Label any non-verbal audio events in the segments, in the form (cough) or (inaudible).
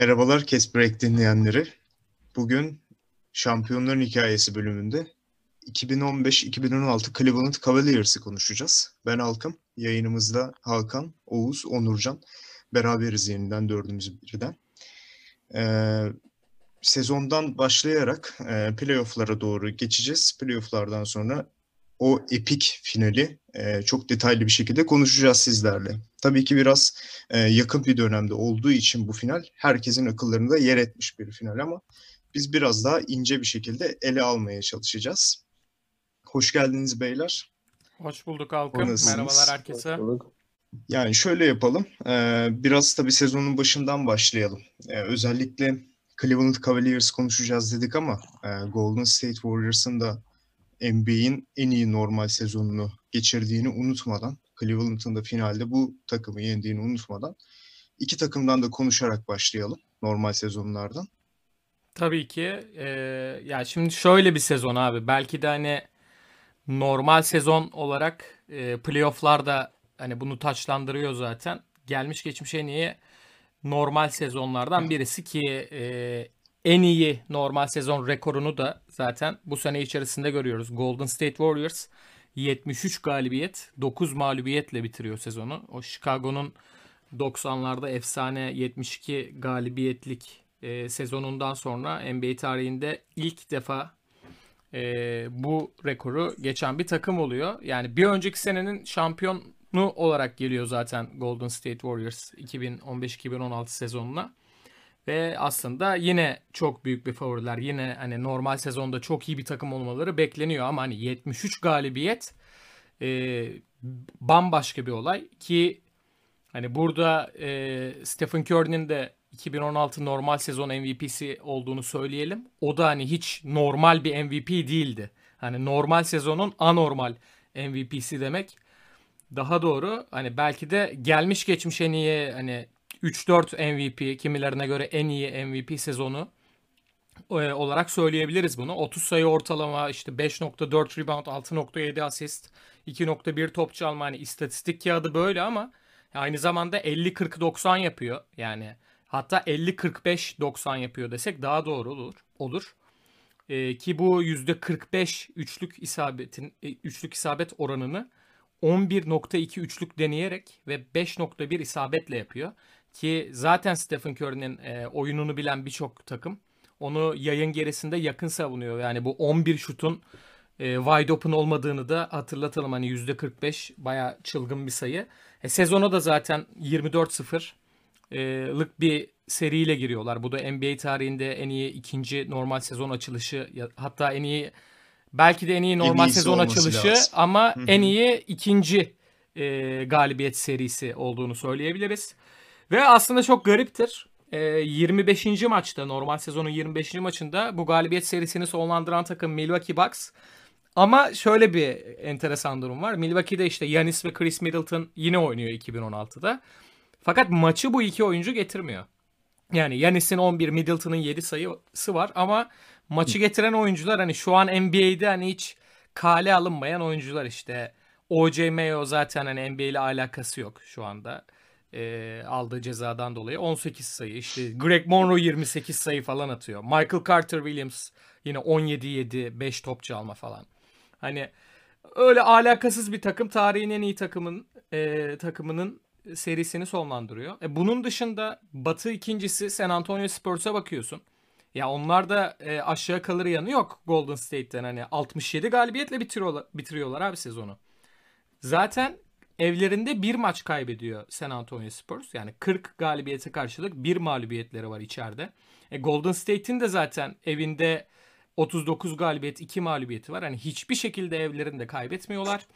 Merhabalar Kes Break dinleyenleri. Bugün Şampiyonların Hikayesi bölümünde 2015-2016 Cleveland Cavaliers'ı konuşacağız. Ben Halkım, yayınımızda Hakan, Oğuz, Onurcan. Beraberiz yeniden dördümüz birden. Ee, sezondan başlayarak e, playoff'lara doğru geçeceğiz. Playoff'lardan sonra o epik finali e, çok detaylı bir şekilde konuşacağız sizlerle. Tabii ki biraz e, yakın bir dönemde olduğu için bu final herkesin akıllarında yer etmiş bir final ama biz biraz daha ince bir şekilde ele almaya çalışacağız. Hoş geldiniz beyler. Hoş bulduk Halkım. Merhabalar herkese. Yani şöyle yapalım. Ee, biraz tabii sezonun başından başlayalım. Ee, özellikle Cleveland Cavaliers konuşacağız dedik ama e, Golden State Warriors'ın da NBA'in en iyi normal sezonunu geçirdiğini unutmadan, Cleveland'ın da finalde bu takımı yendiğini unutmadan iki takımdan da konuşarak başlayalım normal sezonlardan. Tabii ki. Ee, ya şimdi şöyle bir sezon abi. Belki de hani normal sezon olarak e, playoff'larda hani bunu taçlandırıyor zaten. Gelmiş geçmiş en iyi normal sezonlardan birisi ki e, en iyi normal sezon rekorunu da zaten bu sene içerisinde görüyoruz. Golden State Warriors 73 galibiyet, 9 mağlubiyetle bitiriyor sezonu. O Chicago'nun 90'larda efsane 72 galibiyetlik e, sezonundan sonra NBA tarihinde ilk defa e, bu rekoru geçen bir takım oluyor. Yani bir önceki senenin şampiyonu olarak geliyor zaten Golden State Warriors 2015-2016 sezonuna. Ve aslında yine çok büyük bir favoriler. Yine hani normal sezonda çok iyi bir takım olmaları bekleniyor ama hani 73 galibiyet e, bambaşka bir olay ki hani burada e, Stephen Curry'nin de 2016 normal sezon MVP'si olduğunu söyleyelim. O da hani hiç normal bir MVP değildi. Hani normal sezonun anormal MVP'si demek daha doğru. Hani belki de gelmiş geçmiş en iyi hani 3-4 MVP kimilerine göre en iyi MVP sezonu e, olarak söyleyebiliriz bunu. 30 sayı ortalama işte 5.4 rebound 6.7 asist 2.1 top çalma hani istatistik kağıdı böyle ama aynı zamanda 50-40-90 yapıyor. Yani hatta 50-45-90 yapıyor desek daha doğru olur. olur. Ee, ki bu %45 üçlük isabetin e, üçlük isabet oranını 11.2 üçlük deneyerek ve 5.1 isabetle yapıyor. Ki zaten Stephen Curry'nin e, oyununu bilen birçok takım onu yayın gerisinde yakın savunuyor. Yani bu 11 şutun e, wide open olmadığını da hatırlatalım. Hani %45 baya çılgın bir sayı. E, sezona da zaten 24-0'lık e, bir seriyle giriyorlar. Bu da NBA tarihinde en iyi ikinci normal sezon açılışı hatta en iyi belki de en iyi normal en sezon açılışı lazım. ama Hı-hı. en iyi ikinci e, galibiyet serisi olduğunu söyleyebiliriz. Ve aslında çok gariptir. E, 25. maçta normal sezonun 25. maçında bu galibiyet serisini sonlandıran takım Milwaukee Bucks. Ama şöyle bir enteresan durum var. Milwaukee'de işte Yanis ve Chris Middleton yine oynuyor 2016'da. Fakat maçı bu iki oyuncu getirmiyor. Yani Yanis'in 11, Middleton'ın 7 sayısı var ama maçı getiren oyuncular hani şu an NBA'de hani hiç kale alınmayan oyuncular işte. OJ Mayo zaten hani NBA ile alakası yok şu anda. E, aldığı cezadan dolayı 18 sayı. İşte Greg Monroe 28 sayı falan atıyor. Michael Carter Williams yine 17-7 5 top çalma falan. Hani öyle alakasız bir takım tarihin en iyi takımın e, takımının serisini sonlandırıyor. E, bunun dışında Batı ikincisi San Antonio Spurs'a bakıyorsun. Ya onlar da e, aşağı kalır yanı yok Golden State'ten hani 67 galibiyetle bitiriyorlar, bitiriyorlar abi sezonu. Zaten evlerinde bir maç kaybediyor San Antonio Spurs. Yani 40 galibiyete karşılık bir mağlubiyetleri var içeride. E, Golden State'in de zaten evinde 39 galibiyet 2 mağlubiyeti var. Hani hiçbir şekilde evlerinde kaybetmiyorlar.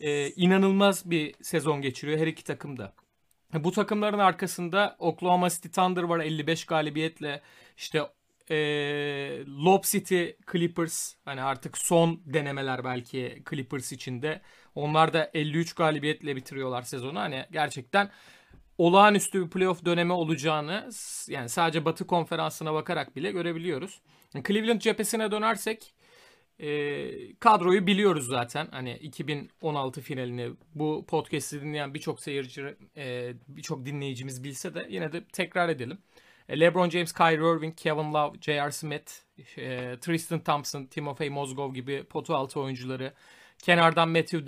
E, inanılmaz bir sezon geçiriyor her iki takım da. Bu takımların arkasında Oklahoma City Thunder var 55 galibiyetle. İşte e, Lob City Clippers hani artık son denemeler belki Clippers için de. Onlar da 53 galibiyetle bitiriyorlar sezonu. Hani gerçekten olağanüstü bir playoff dönemi olacağını yani sadece Batı konferansına bakarak bile görebiliyoruz. Cleveland cephesine dönersek e, kadroyu biliyoruz zaten. Hani 2016 finalini bu podcast'i dinleyen birçok seyirci, e, birçok dinleyicimiz bilse de yine de tekrar edelim. E, LeBron James, Kyrie Irving, Kevin Love, J.R. Smith, e, Tristan Thompson, Timofey Mozgov gibi potu altı oyuncuları. Kenardan Matthew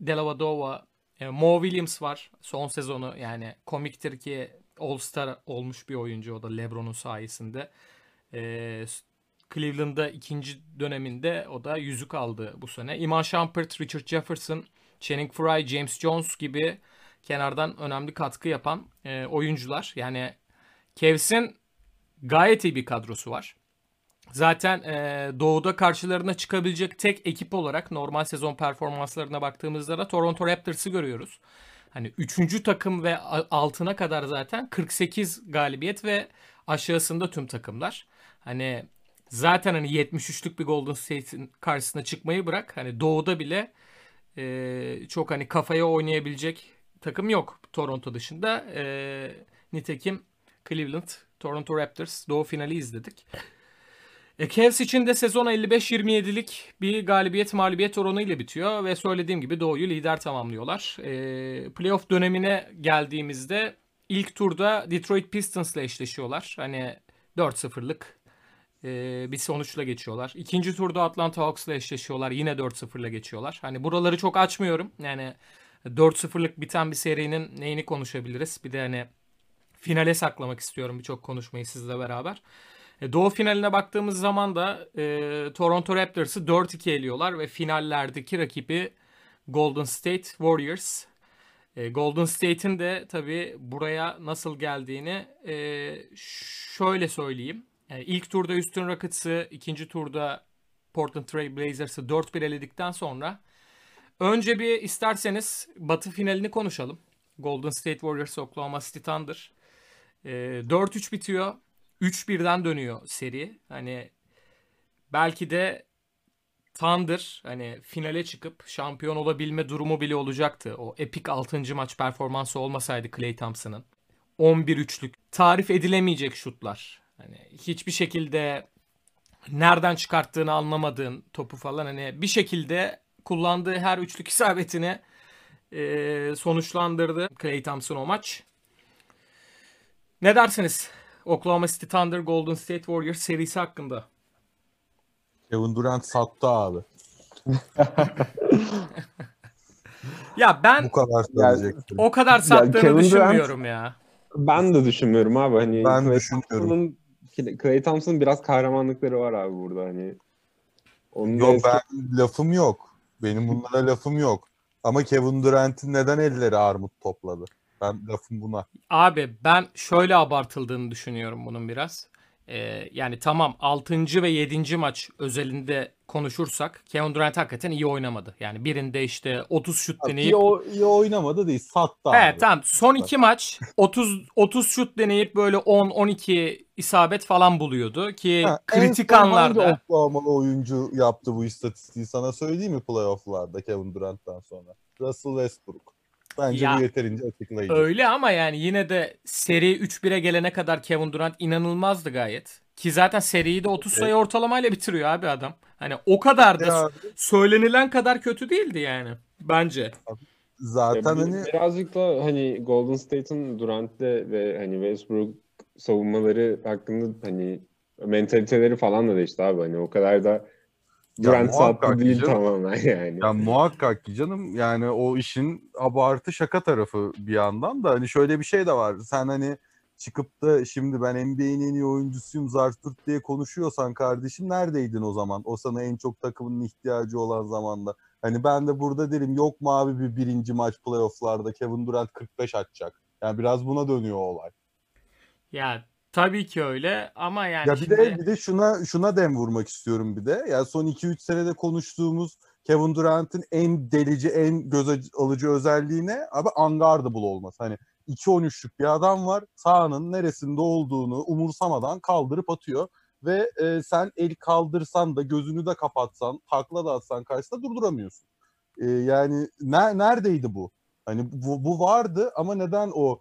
Dellavedova, e, Mo Williams var. Son sezonu yani komiktir ki All-Star olmuş bir oyuncu o da LeBron'un sayesinde. E, Cleveland'da ikinci döneminde o da yüzük aldı bu sene. Iman Shumpert, Richard Jefferson, Channing Frye, James Jones gibi kenardan önemli katkı yapan e, oyuncular. Yani Cavs'in gayet iyi bir kadrosu var. Zaten e, doğuda karşılarına çıkabilecek tek ekip olarak normal sezon performanslarına baktığımızda da Toronto Raptors'ı görüyoruz. Hani üçüncü takım ve altına kadar zaten 48 galibiyet ve aşağısında tüm takımlar. Hani zaten hani 73'lük bir Golden State'in karşısına çıkmayı bırak. Hani doğuda bile e, çok hani kafaya oynayabilecek takım yok Toronto dışında. E, nitekim Cleveland, Toronto Raptors doğu finali izledik. E, Cavs için de sezon 55-27'lik bir galibiyet mağlubiyet oranı ile bitiyor ve söylediğim gibi Doğu'yu lider tamamlıyorlar. E, playoff dönemine geldiğimizde ilk turda Detroit Pistons ile eşleşiyorlar. Hani 4-0'lık e, bir sonuçla geçiyorlar. İkinci turda Atlanta Hawks ile eşleşiyorlar. Yine 4-0'la geçiyorlar. Hani buraları çok açmıyorum. Yani 4-0'lık biten bir serinin neyini konuşabiliriz? Bir de hani finale saklamak istiyorum birçok konuşmayı sizle beraber. E, Doğu finaline baktığımız zaman da e, Toronto Raptors'ı 4-2 eliyorlar ve finallerdeki rakibi Golden State Warriors. E, Golden State'in de tabii buraya nasıl geldiğini e, şöyle söyleyeyim. E, ilk turda Houston Rockets'ı, ikinci turda Portland Trail Blazers'ı 4-1 eledikten sonra önce bir isterseniz Batı finalini konuşalım. Golden State Warriors Oklahoma City Thunder. E, 4-3 bitiyor. 3-1'den dönüyor seri. Hani belki de Thunder hani finale çıkıp şampiyon olabilme durumu bile olacaktı. O epik 6. maç performansı olmasaydı Clay Thompson'ın. 11-3'lük tarif edilemeyecek şutlar. Hani hiçbir şekilde nereden çıkarttığını anlamadığın topu falan hani bir şekilde kullandığı her üçlük (laughs) isabetini e, sonuçlandırdı Clay Thompson o maç. Ne dersiniz? Oklahoma City Thunder Golden State Warriors serisi hakkında. Kevin Durant sattı abi. (laughs) ya ben bu kadar söyleyecektim. o kadar sattığını yani düşünmüyorum Durant, ya. Ben de düşünmüyorum abi. Hani ben Clay düşünmüyorum. Clay Thompson'ın biraz kahramanlıkları var abi burada hani. Onun yok eski... ben lafım yok. Benim bunlara lafım yok. Ama Kevin Durant'in neden elleri armut topladı? Ben lafım buna. Abi ben şöyle abartıldığını düşünüyorum bunun biraz. Ee, yani tamam 6. ve 7. maç özelinde konuşursak Kevin Durant hakikaten iyi oynamadı. Yani birinde işte 30 şut deneyip iyi, iyi oynamadı değil sattı Evet abi. tamam son iki maç 30 30 şut deneyip böyle 10 12 isabet falan buluyordu ki ha, kritik en anlarda hangi oyuncu yaptı bu istatistiği sana söyleyeyim mi playoff'larda Kevin Durant'tan sonra? Russell Westbrook. Bence ya, bu yeterince açıklayıcı. Öyle ama yani yine de seri 3-1'e gelene kadar Kevin Durant inanılmazdı gayet. Ki zaten seriyi de 30 sayı evet. ortalamayla bitiriyor abi adam. Hani o kadar da ya, söylenilen kadar kötü değildi yani bence. Zaten hani birazcık da hani Golden State'in Durant'le ve hani Westbrook savunmaları hakkında hani mentaliteleri falan da değişti abi. Hani o kadar da Durant sattı değil canım. tamamen yani. Ya muhakkak ki canım yani o işin abartı şaka tarafı bir yandan da hani şöyle bir şey de var. Sen hani çıkıp da şimdi ben NBA'nin en iyi oyuncusuyum Zarturt diye konuşuyorsan kardeşim neredeydin o zaman? O sana en çok takımın ihtiyacı olan zamanda. Hani ben de burada derim yok mu abi bir birinci maç playofflarda Kevin Durant 45 atacak. Yani biraz buna dönüyor olay. Ya Tabii ki öyle ama yani Ya bir şimdi... de bir de şuna şuna dem vurmak istiyorum bir de. Ya yani son 2-3 senede konuştuğumuz Kevin Durant'ın en delici, en göz alıcı özelliği ne? Abi unguardable olması. Hani 2-13'lük bir adam var. Sahanın neresinde olduğunu umursamadan kaldırıp atıyor. Ve e, sen el kaldırsan da gözünü de kapatsan, takla da atsan karşısında durduramıyorsun. E, yani ne, neredeydi bu? Hani bu, bu vardı ama neden o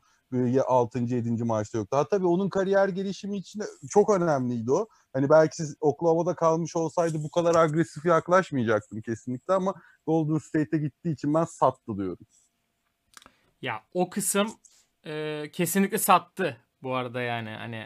6. 7. maçta yoktu. Ha tabii onun kariyer gelişimi için çok önemliydi o. Hani belki siz Oklahoma'da kalmış olsaydı bu kadar agresif yaklaşmayacaktım kesinlikle ama Golden State'e gittiği için ben sattı diyorum. Ya o kısım e, kesinlikle sattı. bu arada yani hani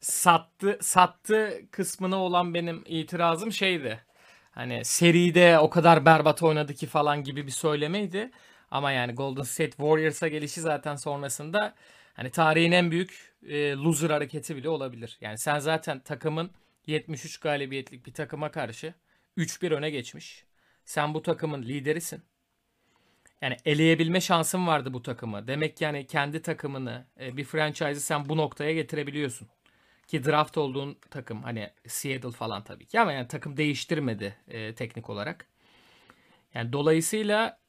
sattı sattı kısmına olan benim itirazım şeydi. Hani seride o kadar berbat oynadı ki falan gibi bir söylemeydi. Ama yani Golden State Warriors'a gelişi zaten sonrasında hani tarihin en büyük e, loser hareketi bile olabilir. Yani sen zaten takımın 73 galibiyetlik bir takıma karşı 3-1 öne geçmiş. Sen bu takımın liderisin. Yani eleyebilme şansın vardı bu takımı. Demek yani kendi takımını, e, bir franchise'ı sen bu noktaya getirebiliyorsun. Ki draft olduğun takım hani Seattle falan tabii ki ama yani takım değiştirmedi e, teknik olarak. Yani dolayısıyla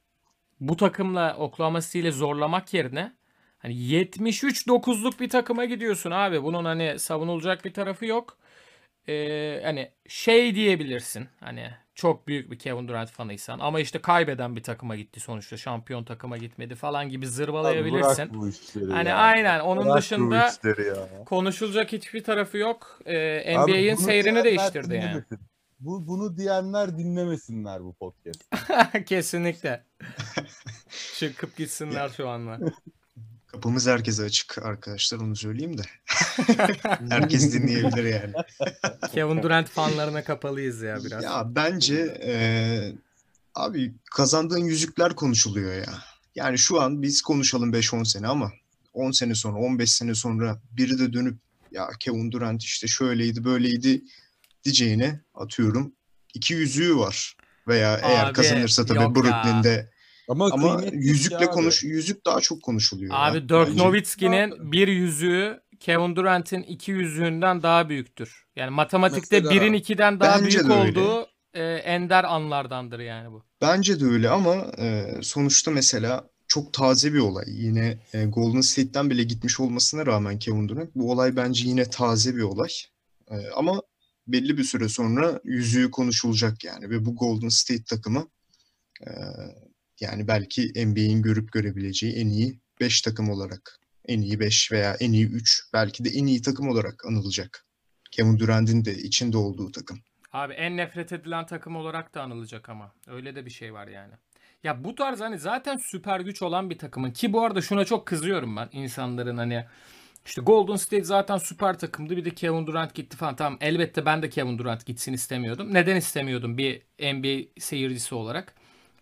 bu takımla Oklahoma City'yle zorlamak yerine hani 73-9'luk bir takıma gidiyorsun abi. Bunun hani savunulacak bir tarafı yok. Ee, hani şey diyebilirsin. Hani çok büyük bir Kevin Durant fanıysan ama işte kaybeden bir takıma gitti sonuçta. Şampiyon takıma gitmedi falan gibi zırvalayabilirsin. Abi bu işleri Hani ya. aynen onun Bırak dışında konuşulacak hiçbir tarafı yok. Ee, NBA'in seyrini değiştirdi yani. dinlemesin. Bu, bunu diyenler dinlemesinler bu podcast. (laughs) Kesinlikle. (laughs) Çıkıp gitsinler şu anda. (laughs) Kapımız herkese açık arkadaşlar onu söyleyeyim de. Herkes dinleyebilir yani. Kevin Durant fanlarına kapalıyız ya biraz. Ya bence eee, abi kazandığın yüzükler konuşuluyor ya. Yani şu an biz konuşalım 5-10 sene ama 10 sene sonra 15 sene sonra biri de dönüp ya Kevin Durant işte şöyleydi böyleydi diyeceğine atıyorum. iki yüzüğü var. Veya eğer Abi, kazanırsa tabii ya. Brooklyn'de Ama, ama yüzükle şey abi. konuş yüzük daha çok konuşuluyor. ya Abi Dirk bence. Nowitzki'nin bir yüzüğü Kevin Durant'in iki yüzüğünden daha büyüktür. Yani matematikte Mesela- birin ikiden daha Bence büyük olduğu e, ender anlardandır yani bu. Bence de öyle ama e, sonuçta mesela çok taze bir olay. Yine e, Golden State'ten bile gitmiş olmasına rağmen Kevin Durant bu olay bence yine taze bir olay. E, ama belli bir süre sonra yüzüğü konuşulacak yani ve bu Golden State takımı e, yani belki NBA'in görüp görebileceği en iyi 5 takım olarak en iyi 5 veya en iyi 3 belki de en iyi takım olarak anılacak. Kevin Durant'in de içinde olduğu takım. Abi en nefret edilen takım olarak da anılacak ama. Öyle de bir şey var yani. Ya bu tarz hani zaten süper güç olan bir takımın ki bu arada şuna çok kızıyorum ben insanların hani işte Golden State zaten süper takımdı bir de Kevin Durant gitti falan. Tamam elbette ben de Kevin Durant gitsin istemiyordum. Neden istemiyordum bir NBA seyircisi olarak?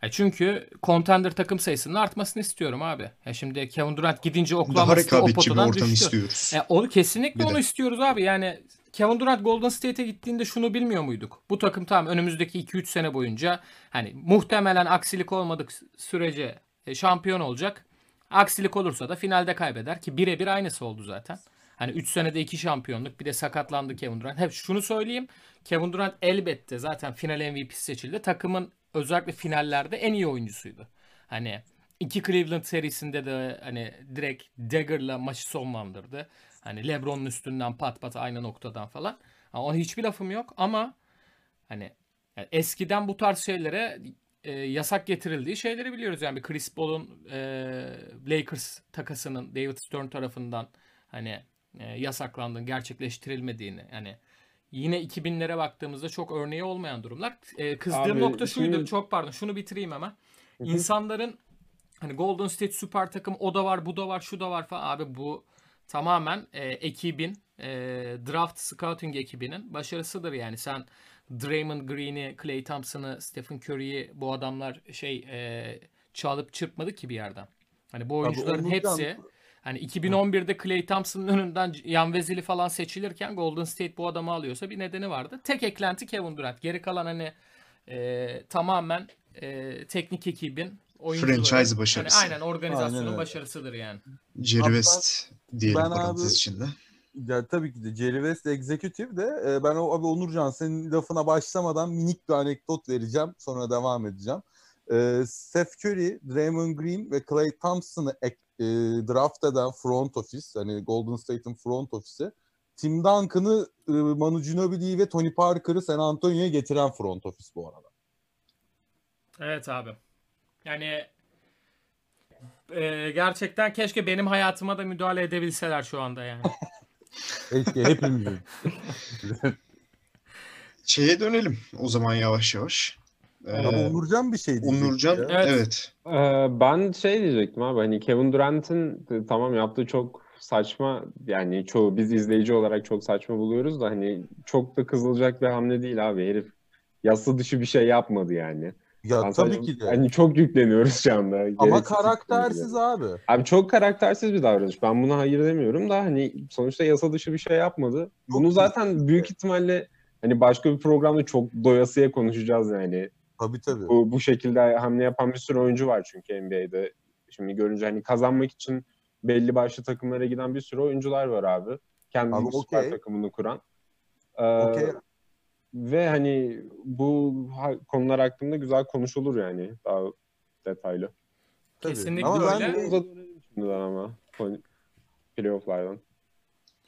Ya çünkü contender takım sayısının artmasını istiyorum abi. Ya şimdi Kevin Durant gidince Oklahoma City o potadan düştü. istiyoruz. E, onu kesinlikle Bir de. onu istiyoruz abi. Yani Kevin Durant Golden State'e gittiğinde şunu bilmiyor muyduk? Bu takım tamam önümüzdeki 2-3 sene boyunca hani muhtemelen aksilik olmadık sürece e, şampiyon olacak. Aksilik olursa da finalde kaybeder ki birebir aynısı oldu zaten. Hani 3 senede 2 şampiyonluk bir de sakatlandı Kevin Durant. Hep şunu söyleyeyim. Kevin Durant elbette zaten final MVP seçildi. Takımın özellikle finallerde en iyi oyuncusuydu. Hani iki Cleveland serisinde de hani direkt dagger'la maçı sonlandırdı. Hani LeBron'un üstünden pat pat aynı noktadan falan. Ha, ona hiçbir lafım yok ama hani yani eskiden bu tarz şeylere e, yasak getirildiği şeyleri biliyoruz. Yani bir Chris Paul'un e, Lakers takasının David Stern tarafından hani e, yasaklandığını, gerçekleştirilmediğini yani yine 2000'lere baktığımızda çok örneği olmayan durumlar. E, kızdığım Abi, nokta şuydu. şimdi- Çok pardon. Şunu bitireyim hemen. İnsanların hani Golden State süper takım o da var, bu da var, şu da var falan. Abi bu tamamen e, ekibin e, draft scouting ekibinin başarısıdır yani. Sen Draymond Green'i, Klay Thompson'ı, Stephen Curry'i bu adamlar şey e, çalıp çırpmadı ki bir yerden. Hani bu oyuncuların Onurcan- hepsi hani 2011'de Klay Thompson'ın önünden Yan Vezili falan seçilirken Golden State bu adamı alıyorsa bir nedeni vardı. Tek eklenti Kevin Durant. Geri kalan hani e, tamamen e, teknik ekibin oyuncuların Franchise hani başarısı. aynen organizasyonun Aynen öyle. başarısıdır yani. Jerry West diyelim ben parantez abi- içinde. Ya tabii ki de Jerry West Executive de e, ben o abi Onurcan senin lafına başlamadan minik bir anekdot vereceğim sonra devam edeceğim. E, Steph Curry, Draymond Green ve Klay Thompson'ı e, draft eden front office hani Golden State'in front ofisi Tim Duncan'ı, e, Manu Ginobili'yi ve Tony Parker'ı San Antonio'ya getiren front office bu arada. Evet abi. Yani e, gerçekten keşke benim hayatıma da müdahale edebilseler şu anda yani. (laughs) Keşke hepimizin. Şeye dönelim o zaman yavaş yavaş. Ee, Ama Onurcan bir şey diyecekti Onurcan ya. Evet. evet. Ee, ben şey diyecektim abi hani Kevin Durant'in e, tamam yaptığı çok saçma yani çoğu biz izleyici olarak çok saçma buluyoruz da hani çok da kızılacak bir hamle değil abi herif yasa dışı bir şey yapmadı yani. Ya Ben tabii sadece- ki de. Hani çok yükleniyoruz şu anda. Ama Gereksiz karaktersiz abi. Abi çok karaktersiz bir davranış. Ben buna hayır demiyorum da hani sonuçta yasa dışı bir şey yapmadı. Bunu zaten büyük ihtimalle hani başka bir programda çok doyasıya konuşacağız yani. Tabii tabii. Bu, bu şekilde hamle yapan bir sürü oyuncu var çünkü NBA'de. Şimdi görünce hani kazanmak için belli başlı takımlara giden bir sürü oyuncular var abi. Kendi Abi süper okey. takımını kuran. Ee, Okey. Ve hani bu konular hakkında güzel konuşulur yani daha detaylı. Tabii. Kesinlikle Ama ben öyle. de- Uzatabilirim şimdiden ama playoff'lardan.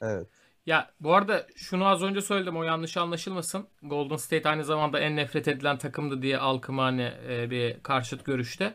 Evet. Ya bu arada şunu az önce söyledim o yanlış anlaşılmasın. Golden State aynı zamanda en nefret edilen takımdı diye Alkım hani e, bir karşıt görüşte.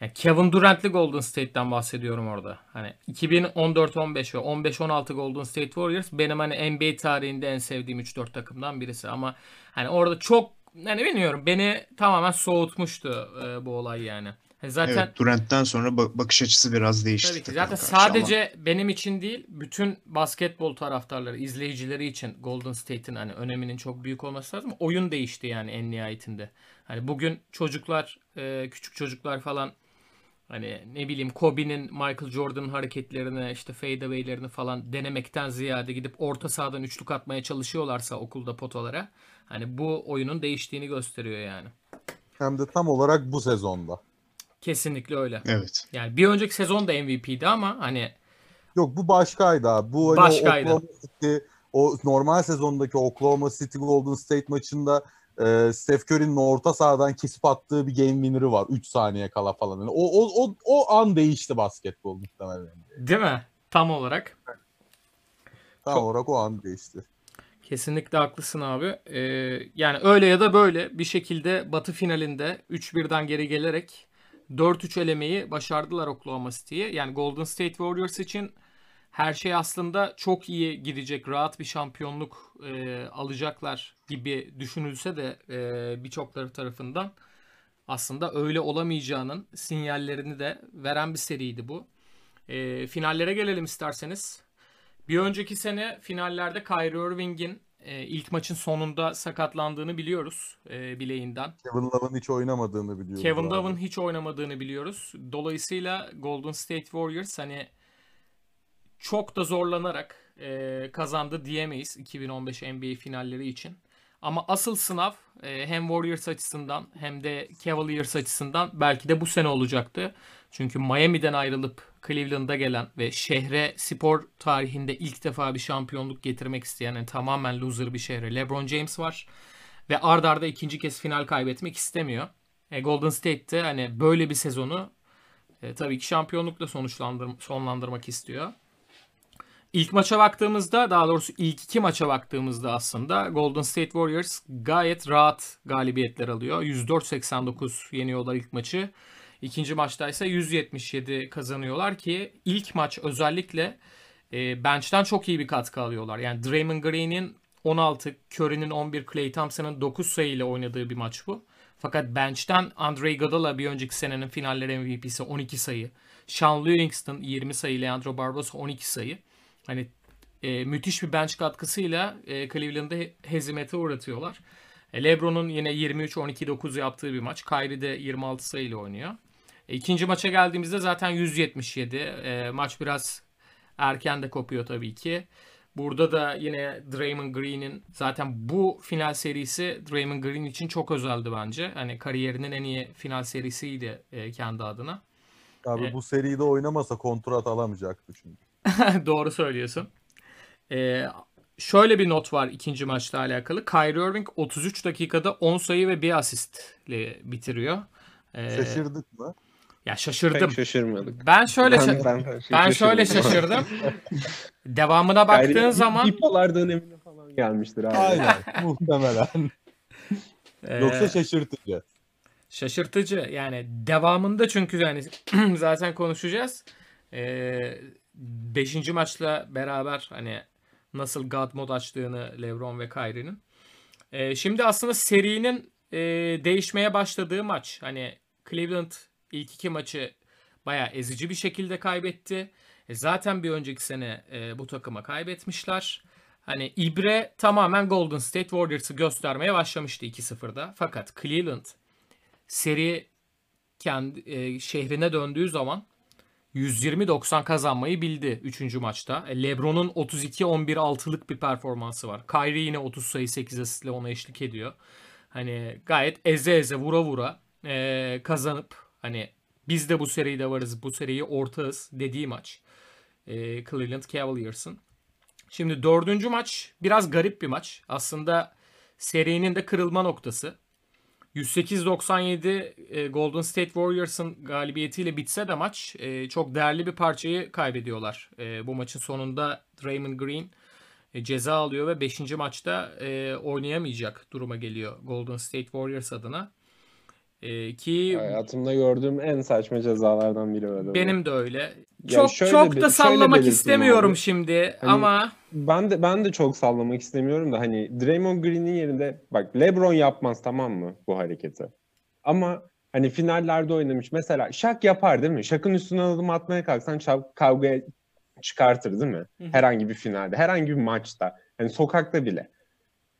Yani Kevin Durant'li Golden State'ten bahsediyorum orada. Hani 2014-15 ve 15-16 Golden State Warriors benim hani NBA tarihinde en sevdiğim 3-4 takımdan birisi ama hani orada çok hani bilmiyorum beni tamamen soğutmuştu e, bu olay yani. Hani Zaten Evet, Durant'ten sonra ba- bakış açısı biraz değişti. Tabii ki. Zaten karşı ama sadece benim için değil, bütün basketbol taraftarları, izleyicileri için Golden State'in hani öneminin çok büyük olması lazım. Oyun değişti yani en nihayetinde. Hani bugün çocuklar, e, küçük çocuklar falan hani ne bileyim Kobe'nin, Michael Jordan'ın hareketlerini, işte fadeaway'lerini falan denemekten ziyade gidip orta sahadan üçlük atmaya çalışıyorlarsa okulda potalara hani bu oyunun değiştiğini gösteriyor yani. Hem de tam olarak bu sezonda. Kesinlikle öyle. Evet. Yani bir önceki sezon da MVP'di ama hani Yok bu başkaydı abi. Bu hani Başkaydı. o Oklahoma City, o normal sezondaki Oklahoma City Golden State maçında e, Steph Curry'nin orta sahadan kesip attığı bir game winner'ı var 3 saniye kala falan. Yani o, o, o, o an değişti basketbol muhtemelen. değil mi? Tam olarak. Tam Çok- olarak o an değişti. Kesinlikle haklısın abi. Ee, yani öyle ya da böyle bir şekilde Batı finalinde 3-1'den geri gelerek 4-3 elemeyi başardılar Oklahoma City'yi. Yani Golden State Warriors için her şey aslında çok iyi gidecek, rahat bir şampiyonluk e, alacaklar gibi düşünülse de e, birçokları tarafından aslında öyle olamayacağının sinyallerini de veren bir seriydi bu. E, finallere gelelim isterseniz. Bir önceki sene finallerde Kyrie Irving'in e, ilk maçın sonunda sakatlandığını biliyoruz e, bileğinden. Kevin Love'ın hiç oynamadığını biliyoruz. Kevin. Love'ın hiç oynamadığını biliyoruz. Dolayısıyla Golden State Warriors hani çok da zorlanarak e, kazandı diyemeyiz 2015 NBA finalleri için. Ama asıl sınav e, hem Warriors açısından hem de Cavaliers açısından belki de bu sene olacaktı. Çünkü Miami'den ayrılıp Cleveland'a gelen ve şehre spor tarihinde ilk defa bir şampiyonluk getirmek isteyen yani tamamen loser bir şehre LeBron James var. Ve ard arda ikinci kez final kaybetmek istemiyor. E, Golden State'te hani böyle bir sezonu e, tabii ki şampiyonlukla sonuçlandır sonlandırmak istiyor. İlk maça baktığımızda daha doğrusu ilk iki maça baktığımızda aslında Golden State Warriors gayet rahat galibiyetler alıyor. 104-89 yeniyorlar ilk maçı. İkinci maçta ise 177 kazanıyorlar ki ilk maç özellikle e, bench'ten çok iyi bir katkı alıyorlar. Yani Draymond Green'in 16, Curry'nin 11, Klay Thompson'ın 9 sayıyla oynadığı bir maç bu. Fakat bench'ten Andre Iguodala bir önceki senenin finalleri MVP'si 12 sayı. Sean Livingston 20 sayı, Leandro Barbosa 12 sayı. Hani e, müthiş bir bench katkısıyla e, Cleveland'ı he- hezimete uğratıyorlar. E, LeBron'un yine 23-12-9 yaptığı bir maç. Kyrie de 26 sayıyla oynuyor. E, ikinci maça geldiğimizde zaten 177. E, maç biraz erken de kopuyor tabii ki. Burada da yine Draymond Green'in zaten bu final serisi Draymond Green için çok özeldi bence. Hani kariyerinin en iyi final serisiydi e, kendi adına. Abi E- bu seride oynamasa kontrat alamayacaktı çünkü. (laughs) Doğru söylüyorsun. Ee, şöyle bir not var ikinci maçla alakalı. Kyrie Irving 33 dakikada 10 sayı ve bir asistle bitiriyor. Ee, Şaşırdık mı? Ya şaşırdım. Pek şaşırmadık. Ben şöyle şa- ben, ben şöyle şaşırdım. (laughs) Devamına baktığın zaman Bipolar dönemine falan gelmiştir abi. Aynen (laughs) muhtemelen. e, Yoksa şaşırtıcı. şaşırtıcı. Yani devamında çünkü yani (clears throat) zaten konuşacağız. Ee, beşinci maçla beraber hani nasıl God mod açtığını LeBron ve Kyrie'nin. Ee, şimdi aslında serinin e, değişmeye başladığı maç. Hani Cleveland ilk iki maçı bayağı ezici bir şekilde kaybetti. E zaten bir önceki sene e, bu takıma kaybetmişler. Hani İbre tamamen Golden State Warriors'ı göstermeye başlamıştı 2-0'da. Fakat Cleveland seri kendi e, şehrine döndüğü zaman 120-90 kazanmayı bildi 3. maçta. LeBron'un 32-11-6'lık bir performansı var. Kyrie yine 30 sayı 8 asistle ona eşlik ediyor. Hani gayet eze eze vura vura e, kazanıp hani biz de bu seride varız, bu seriyi ortağız dediği maç. E, Cleveland Cavaliers'ın. Şimdi dördüncü maç biraz garip bir maç. Aslında serinin de kırılma noktası. 108-97 e, Golden State Warriors'ın galibiyetiyle bitse de maç e, çok değerli bir parçayı kaybediyorlar. E, bu maçın sonunda Draymond Green ceza alıyor ve 5. maçta oynayamayacak duruma geliyor Golden State Warriors adına. Ki hayatımda gördüğüm en saçma cezalardan biri öyle. Benim de öyle. çok çok da sallamak istemiyorum abi. şimdi hani, ama ben de ben de çok sallamak istemiyorum da hani Draymond Green'in yerinde bak LeBron yapmaz tamam mı bu hareketi. Ama hani finallerde oynamış mesela Şak yapar değil mi? Şak'ın üstüne adım atmaya kalksan Şak kavga çıkartır değil mi? Herhangi bir finalde, herhangi bir maçta. Hani sokakta bile.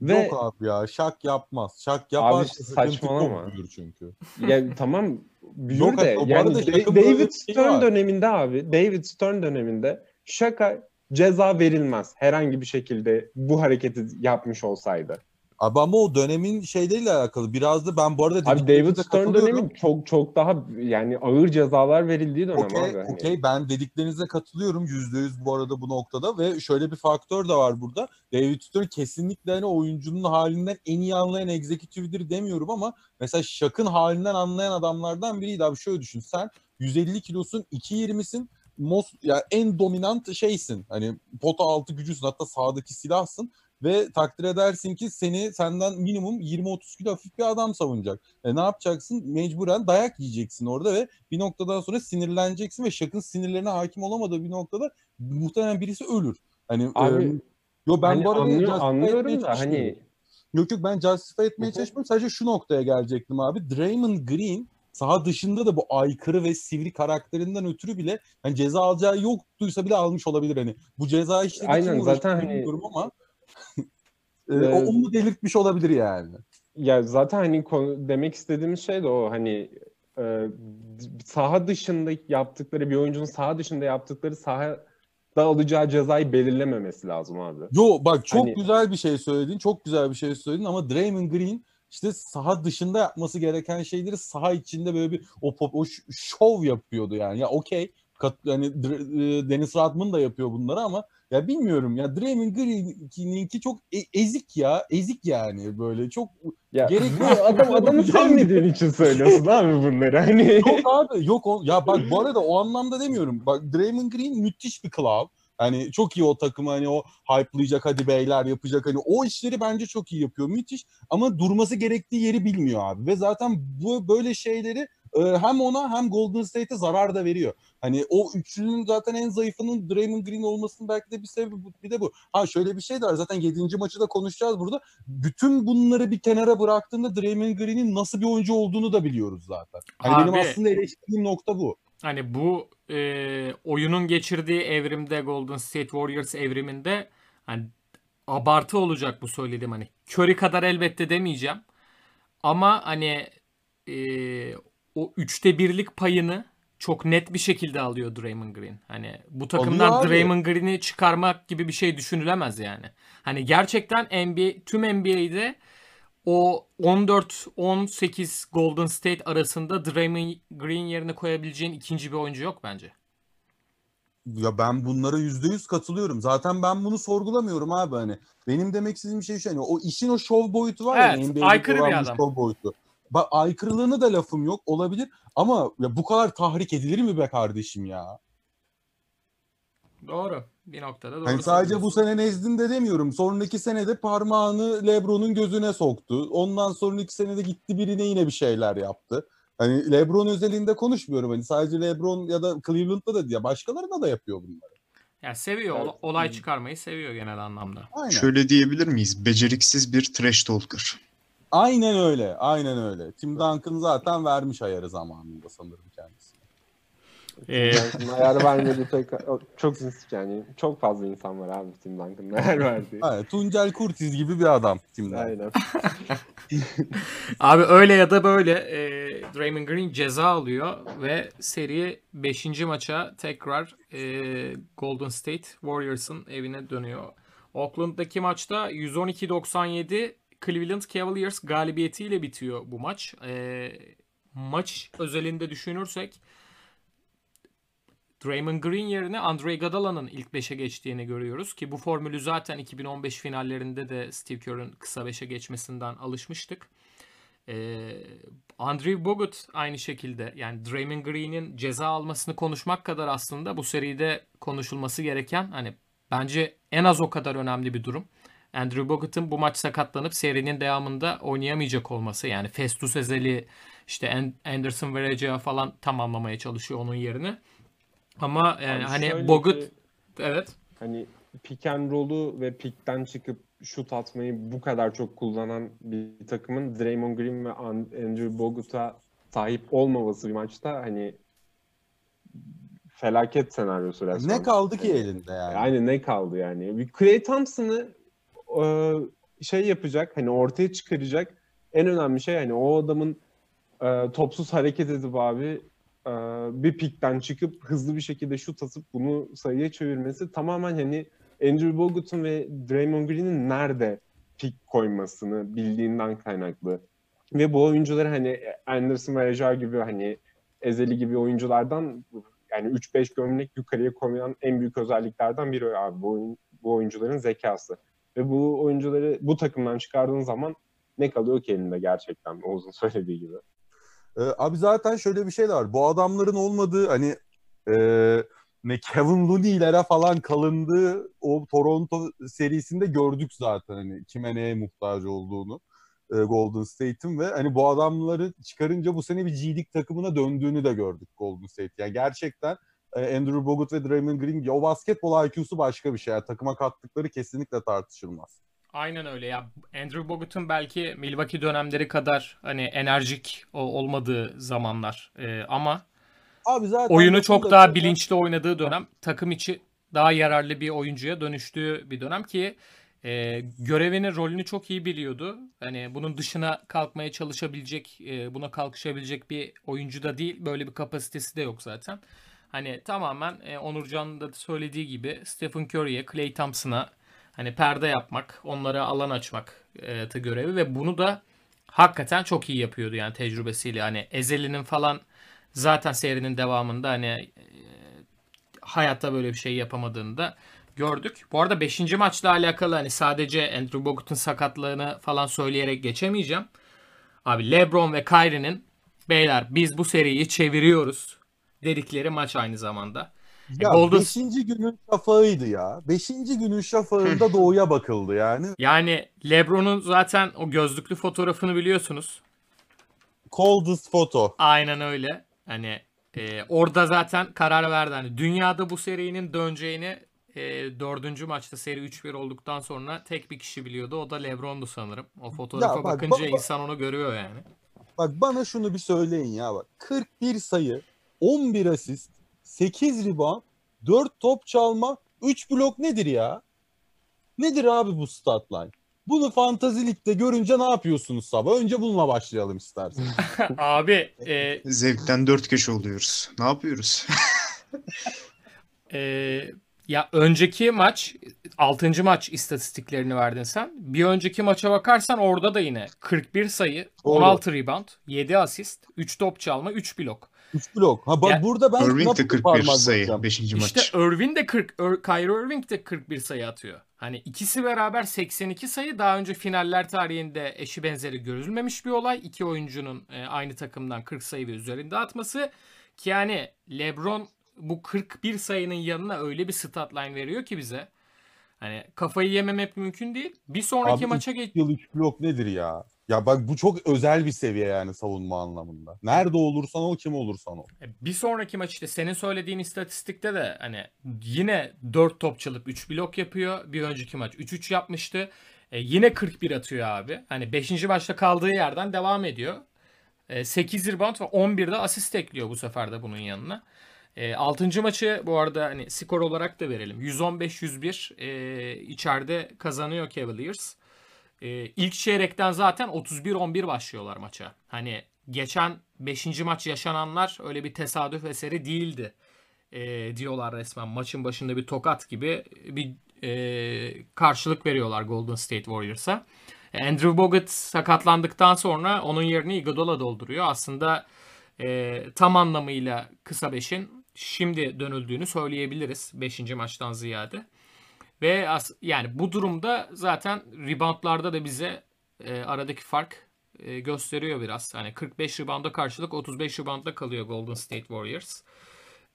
Ve, Yok abi ya şak yapmaz. Şak yapar. Abi saçmalama. çünkü. Ya tamam büyür Yok, de yani David Stern şey döneminde abi David Stern döneminde şaka ceza verilmez herhangi bir şekilde bu hareketi yapmış olsaydı. Abi ama o dönemin şeyleriyle alakalı. Biraz da ben bu arada Abi David Stern dönemi çok çok daha yani ağır cezalar verildiği dönem okay, abi. Okey hani. ben dediklerinize katılıyorum yüzde yüz bu arada bu noktada ve şöyle bir faktör de var burada. David Stern kesinlikle hani oyuncunun halinden en iyi anlayan egzekütifdir demiyorum ama mesela Şak'ın halinden anlayan adamlardan biriydi abi. Şöyle düşün sen 150 kilosun 2.20'sin most ya yani en dominant şeysin. Hani pota altı gücüsün hatta sağdaki silahsın ve takdir edersin ki seni senden minimum 20-30 kilo hafif bir adam savunacak. E ne yapacaksın? Mecburen dayak yiyeceksin orada ve bir noktadan sonra sinirleneceksin ve şakın sinirlerine hakim olamadığı bir noktada muhtemelen birisi ölür. Hani Abi, e, yo ben hani bu arada anlıyor, anlıyorum da hani Yok yok ben justify etmeye çalışmıyorum. Sadece şu noktaya gelecektim abi. Draymond Green saha dışında da bu aykırı ve sivri karakterinden ötürü bile hani ceza alacağı yoktuysa bile almış olabilir hani. Bu ceza işte Aynen zaten hani ama ee, o onu delirtmiş olabilir yani. Ya zaten hani konu, demek istediğimiz şey de o hani e, saha dışında yaptıkları bir oyuncunun saha dışında yaptıkları saha da alacağı cezayı belirlememesi lazım abi. Yo bak çok hani... güzel bir şey söyledin. Çok güzel bir şey söyledin ama Draymond Green işte saha dışında yapması gereken şeyleri saha içinde böyle bir o pop o şov yapıyordu yani. Ya okey yani e, Dennis Rodman da yapıyor bunları ama ya bilmiyorum ya Draymond Green'inki çok e- ezik ya. Ezik yani böyle çok ya, gerekli. (laughs) adam adamı sevmediğin için söylüyorsun abi bunları hani. Yok abi yok o, ya bak bu arada o anlamda demiyorum. Bak Draymond Green müthiş bir klav. Hani çok iyi o takımı hani o hype'layacak hadi beyler yapacak hani o işleri bence çok iyi yapıyor müthiş ama durması gerektiği yeri bilmiyor abi ve zaten bu böyle şeyleri e, hem ona hem Golden State'e zarar da veriyor. Hani o üçlünün zaten en zayıfının Draymond Green olmasının belki de bir sebebi bir de bu. Ha şöyle bir şey de var zaten 7. maçı da konuşacağız burada. Bütün bunları bir kenara bıraktığında Draymond Green'in nasıl bir oyuncu olduğunu da biliyoruz zaten. Hani Abi, benim aslında eleştirdiğim nokta bu. Hani bu e, oyunun geçirdiği evrimde Golden State Warriors evriminde hani abartı olacak bu söylediğim hani Curry kadar elbette demeyeceğim. Ama hani e, o üçte birlik payını çok net bir şekilde alıyor Draymond Green. Hani bu takımdan Draymond Green'i çıkarmak gibi bir şey düşünülemez yani. Hani gerçekten NBA tüm NBA'de o 14-18 Golden State arasında Draymond Green yerine koyabileceğin ikinci bir oyuncu yok bence. Ya ben bunlara yüzde yüz katılıyorum. Zaten ben bunu sorgulamıyorum abi hani. Benim demek istediğim şey şu hani o işin o show boyutu var evet, ya. NBA'de aykırı bir adam. Show boyutu. Bak aykırılığını da lafım yok olabilir ama ya bu kadar tahrik edilir mi be kardeşim ya? Doğru. Bir noktada doğru. Yani sadece bu sene nezdinde demiyorum. Sonraki senede parmağını LeBron'un gözüne soktu. Ondan sonraki senede gitti birine yine bir şeyler yaptı. Hani LeBron özelinde konuşmuyorum. Hani sadece LeBron ya da Cleveland'da da diye başkalarına da yapıyor bunları. Ya seviyor. Evet. Olay çıkarmayı seviyor genel anlamda. Aynen. Şöyle diyebilir miyiz? Beceriksiz bir trash talker. Aynen öyle. Aynen öyle. Tim Duncan zaten vermiş ayarı zamanında sanırım kendisi. Ee... ayar vermedi pek çok yani çok fazla insan var abi Tim Duncan'ın ayar verdiği. Aynen, Tuncel Kurtiz gibi bir adam Tim Duncan. Aynen. (laughs) abi öyle ya da böyle e, Draymond Green ceza alıyor ve seri 5. maça tekrar e, Golden State Warriors'ın evine dönüyor. Oakland'daki maçta 112-97 Cleveland Cavaliers galibiyetiyle bitiyor bu maç. E, maç özelinde düşünürsek Draymond Green yerine Andre Iguodala'nın ilk 5'e geçtiğini görüyoruz ki bu formülü zaten 2015 finallerinde de Steve Kerr'ın kısa 5'e geçmesinden alışmıştık. Ee, Andrew Bogut aynı şekilde yani Draymond Green'in ceza almasını konuşmak kadar aslında bu seride konuşulması gereken hani bence en az o kadar önemli bir durum. Andrew Bogut'un bu maç sakatlanıp serinin devamında oynayamayacak olması yani Festus Ezeli işte Anderson Verece'a falan tamamlamaya çalışıyor onun yerine. Ama yani hani Bogut ki, evet. Hani pick and roll'u ve pick'ten çıkıp şut atmayı bu kadar çok kullanan bir takımın Draymond Green ve Andrew Bogut'a sahip olmaması bir maçta hani felaket senaryosu resmen. Ne kaldı ki elinde yani? Yani ne kaldı yani? Bir Clay Thompson'ı e, şey yapacak hani ortaya çıkaracak en önemli şey hani o adamın e, topsuz hareket edip abi e, bir pikten çıkıp hızlı bir şekilde şut atıp bunu sayıya çevirmesi tamamen hani Andrew Bogut'un ve Draymond Green'in nerede pik koymasını bildiğinden kaynaklı. Ve bu oyuncuları hani Anderson ve Ajar gibi hani Ezeli gibi oyunculardan yani 3-5 gömlek yukarıya koyan en büyük özelliklerden biri abi bu, oyun, bu oyuncuların zekası. Ve bu oyuncuları bu takımdan çıkardığın zaman ne kalıyor ki elinde gerçekten Oğuz'un (laughs) söylediği gibi. Ee, abi zaten şöyle bir şey var. Bu adamların olmadığı hani e, ne Kevin Looney'lere falan kalındığı o Toronto serisinde gördük zaten hani kime neye muhtaç olduğunu e, Golden State'in ve hani bu adamları çıkarınca bu sene bir G-League takımına döndüğünü de gördük Golden State. Yani gerçekten Andrew Bogut ve Draymond Green gibi o basketbol IQ'su başka bir şey. Yani takıma kattıkları kesinlikle tartışılmaz. Aynen öyle ya. Andrew Bogut'un belki Milwaukee dönemleri kadar hani enerjik olmadığı zamanlar ee, ama Abi zaten oyunu çok daha bilinçli oynadığı dönem takım içi daha yararlı bir oyuncuya dönüştüğü bir dönem ki e, görevini, rolünü çok iyi biliyordu. Hani bunun dışına kalkmaya çalışabilecek, e, buna kalkışabilecek bir oyuncu da değil. Böyle bir kapasitesi de yok zaten. Hani tamamen e, Onurcan'ın da söylediği gibi Stephen Curry'e, Clay Thompson'a hani perde yapmak, onlara alan açmak e, görevi ve bunu da hakikaten çok iyi yapıyordu yani tecrübesiyle. Hani Ezeli'nin falan zaten serinin devamında hani e, hayatta böyle bir şey yapamadığını da gördük. Bu arada 5. maçla alakalı hani sadece Andrew Bogut'un sakatlığını falan söyleyerek geçemeyeceğim. Abi LeBron ve Kyrie'nin beyler biz bu seriyi çeviriyoruz dedikleri maç aynı zamanda. Ya Golden... beşinci günün şafağıydı ya. Beşinci günün şafağında doğuya bakıldı yani. Yani Lebron'un zaten o gözlüklü fotoğrafını biliyorsunuz. Coldest foto. Aynen öyle. Hani e, orada zaten karar verdi. Hani dünyada bu serinin döneceğini e, dördüncü maçta seri 3-1 olduktan sonra tek bir kişi biliyordu. O da Lebron'du sanırım. O fotoğrafa ya bak, bakınca bak, insan onu görüyor yani. Bak bana şunu bir söyleyin ya bak. 41 sayı, 11 asist, 8 rebound, 4 top çalma, 3 blok nedir ya? Nedir abi bu stat line? Bunu fantazilikte görünce ne yapıyorsunuz sabah? Önce bununla başlayalım istersen. (laughs) abi e... zevkten dört köşe oluyoruz. Ne yapıyoruz? (laughs) e, ya önceki maç 6. maç istatistiklerini verdin sen. Bir önceki maça bakarsan orada da yine 41 sayı, Doğru. 16 rebound, 7 asist, 3 top çalma, 3 blok. 3 blok. Ha bak yani, burada ben Irving de 41 sayı 5. maç. İşte Irving de 40 Ir, Kyrie Irving de 41 sayı atıyor. Hani ikisi beraber 82 sayı daha önce finaller tarihinde eşi benzeri görülmemiş bir olay. İki oyuncunun e, aynı takımdan 40 sayı ve üzerinde atması ki yani LeBron bu 41 sayının yanına öyle bir stat line veriyor ki bize. Hani kafayı yememek mümkün değil. Bir sonraki Abi maça geç. yıl 3 blok nedir ya? Ya bak bu çok özel bir seviye yani savunma anlamında. Nerede olursan ol kim olursan ol. E, bir sonraki maç işte senin söylediğin istatistikte de hani yine 4 top çalıp 3 blok yapıyor. Bir önceki maç 3-3 yapmıştı. E, yine 41 atıyor abi. Hani 5. maçta kaldığı yerden devam ediyor. E, 8 rebound ve 11 de asist ekliyor bu sefer de bunun yanına. E, 6. maçı bu arada hani skor olarak da verelim. 115-101 e, içeride kazanıyor Cavaliers. E, ilk çeyrekten zaten 31-11 başlıyorlar maça. Hani geçen 5. maç yaşananlar öyle bir tesadüf eseri değildi e, diyorlar resmen. Maçın başında bir tokat gibi bir e, karşılık veriyorlar Golden State Warriors'a. Andrew Bogut sakatlandıktan sonra onun yerini Iguodala dolduruyor. Aslında e, tam anlamıyla kısa beşin şimdi dönüldüğünü söyleyebiliriz 5. maçtan ziyade. Ve as, yani bu durumda zaten reboundlarda da bize e, aradaki fark e, gösteriyor biraz. Hani 45 rebounda karşılık 35 reboundda kalıyor Golden State Warriors.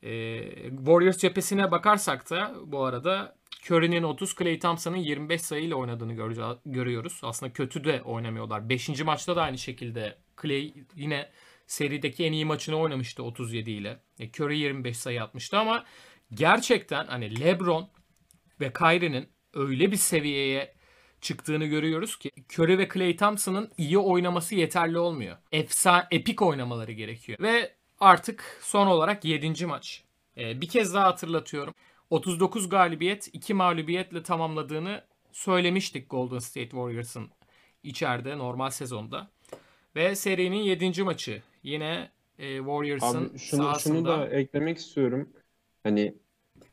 E, Warriors cephesine bakarsak da bu arada Curry'nin 30, Clay Thompson'ın 25 sayıyla oynadığını görüyoruz. Aslında kötü de oynamıyorlar. 5. maçta da aynı şekilde Clay yine serideki en iyi maçını oynamıştı 37 ile. E, Curry 25 sayı atmıştı ama gerçekten hani LeBron ve Kyrie'nin öyle bir seviyeye çıktığını görüyoruz ki Curry ve Clay Thompson'ın iyi oynaması yeterli olmuyor. Efsa epik oynamaları gerekiyor. Ve artık son olarak 7. maç. Ee, bir kez daha hatırlatıyorum. 39 galibiyet, 2 mağlubiyetle tamamladığını söylemiştik Golden State Warriors'ın içeride normal sezonda. Ve serinin 7. maçı. Yine e, Warriors'ın Abi şunu, sahasında... şunu da eklemek istiyorum. Hani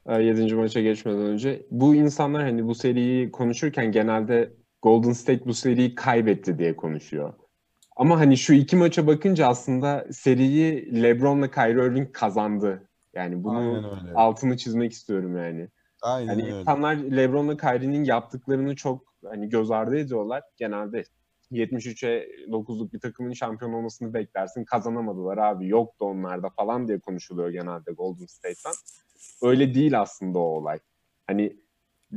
7. E, maça geçmeden önce. Bu insanlar hani bu seriyi konuşurken genelde Golden State bu seriyi kaybetti diye konuşuyor. Ama hani şu iki maça bakınca aslında seriyi LeBron'la Kyrie Irving kazandı. Yani bunu altını çizmek istiyorum yani. Aynen hani öyle. insanlar LeBron'la Kyrie'nin yaptıklarını çok hani göz ardı ediyorlar. Genelde 73'e 9'luk bir takımın şampiyon olmasını beklersin. Kazanamadılar abi yoktu onlarda falan diye konuşuluyor genelde Golden State'ten. Öyle değil aslında o olay. Hani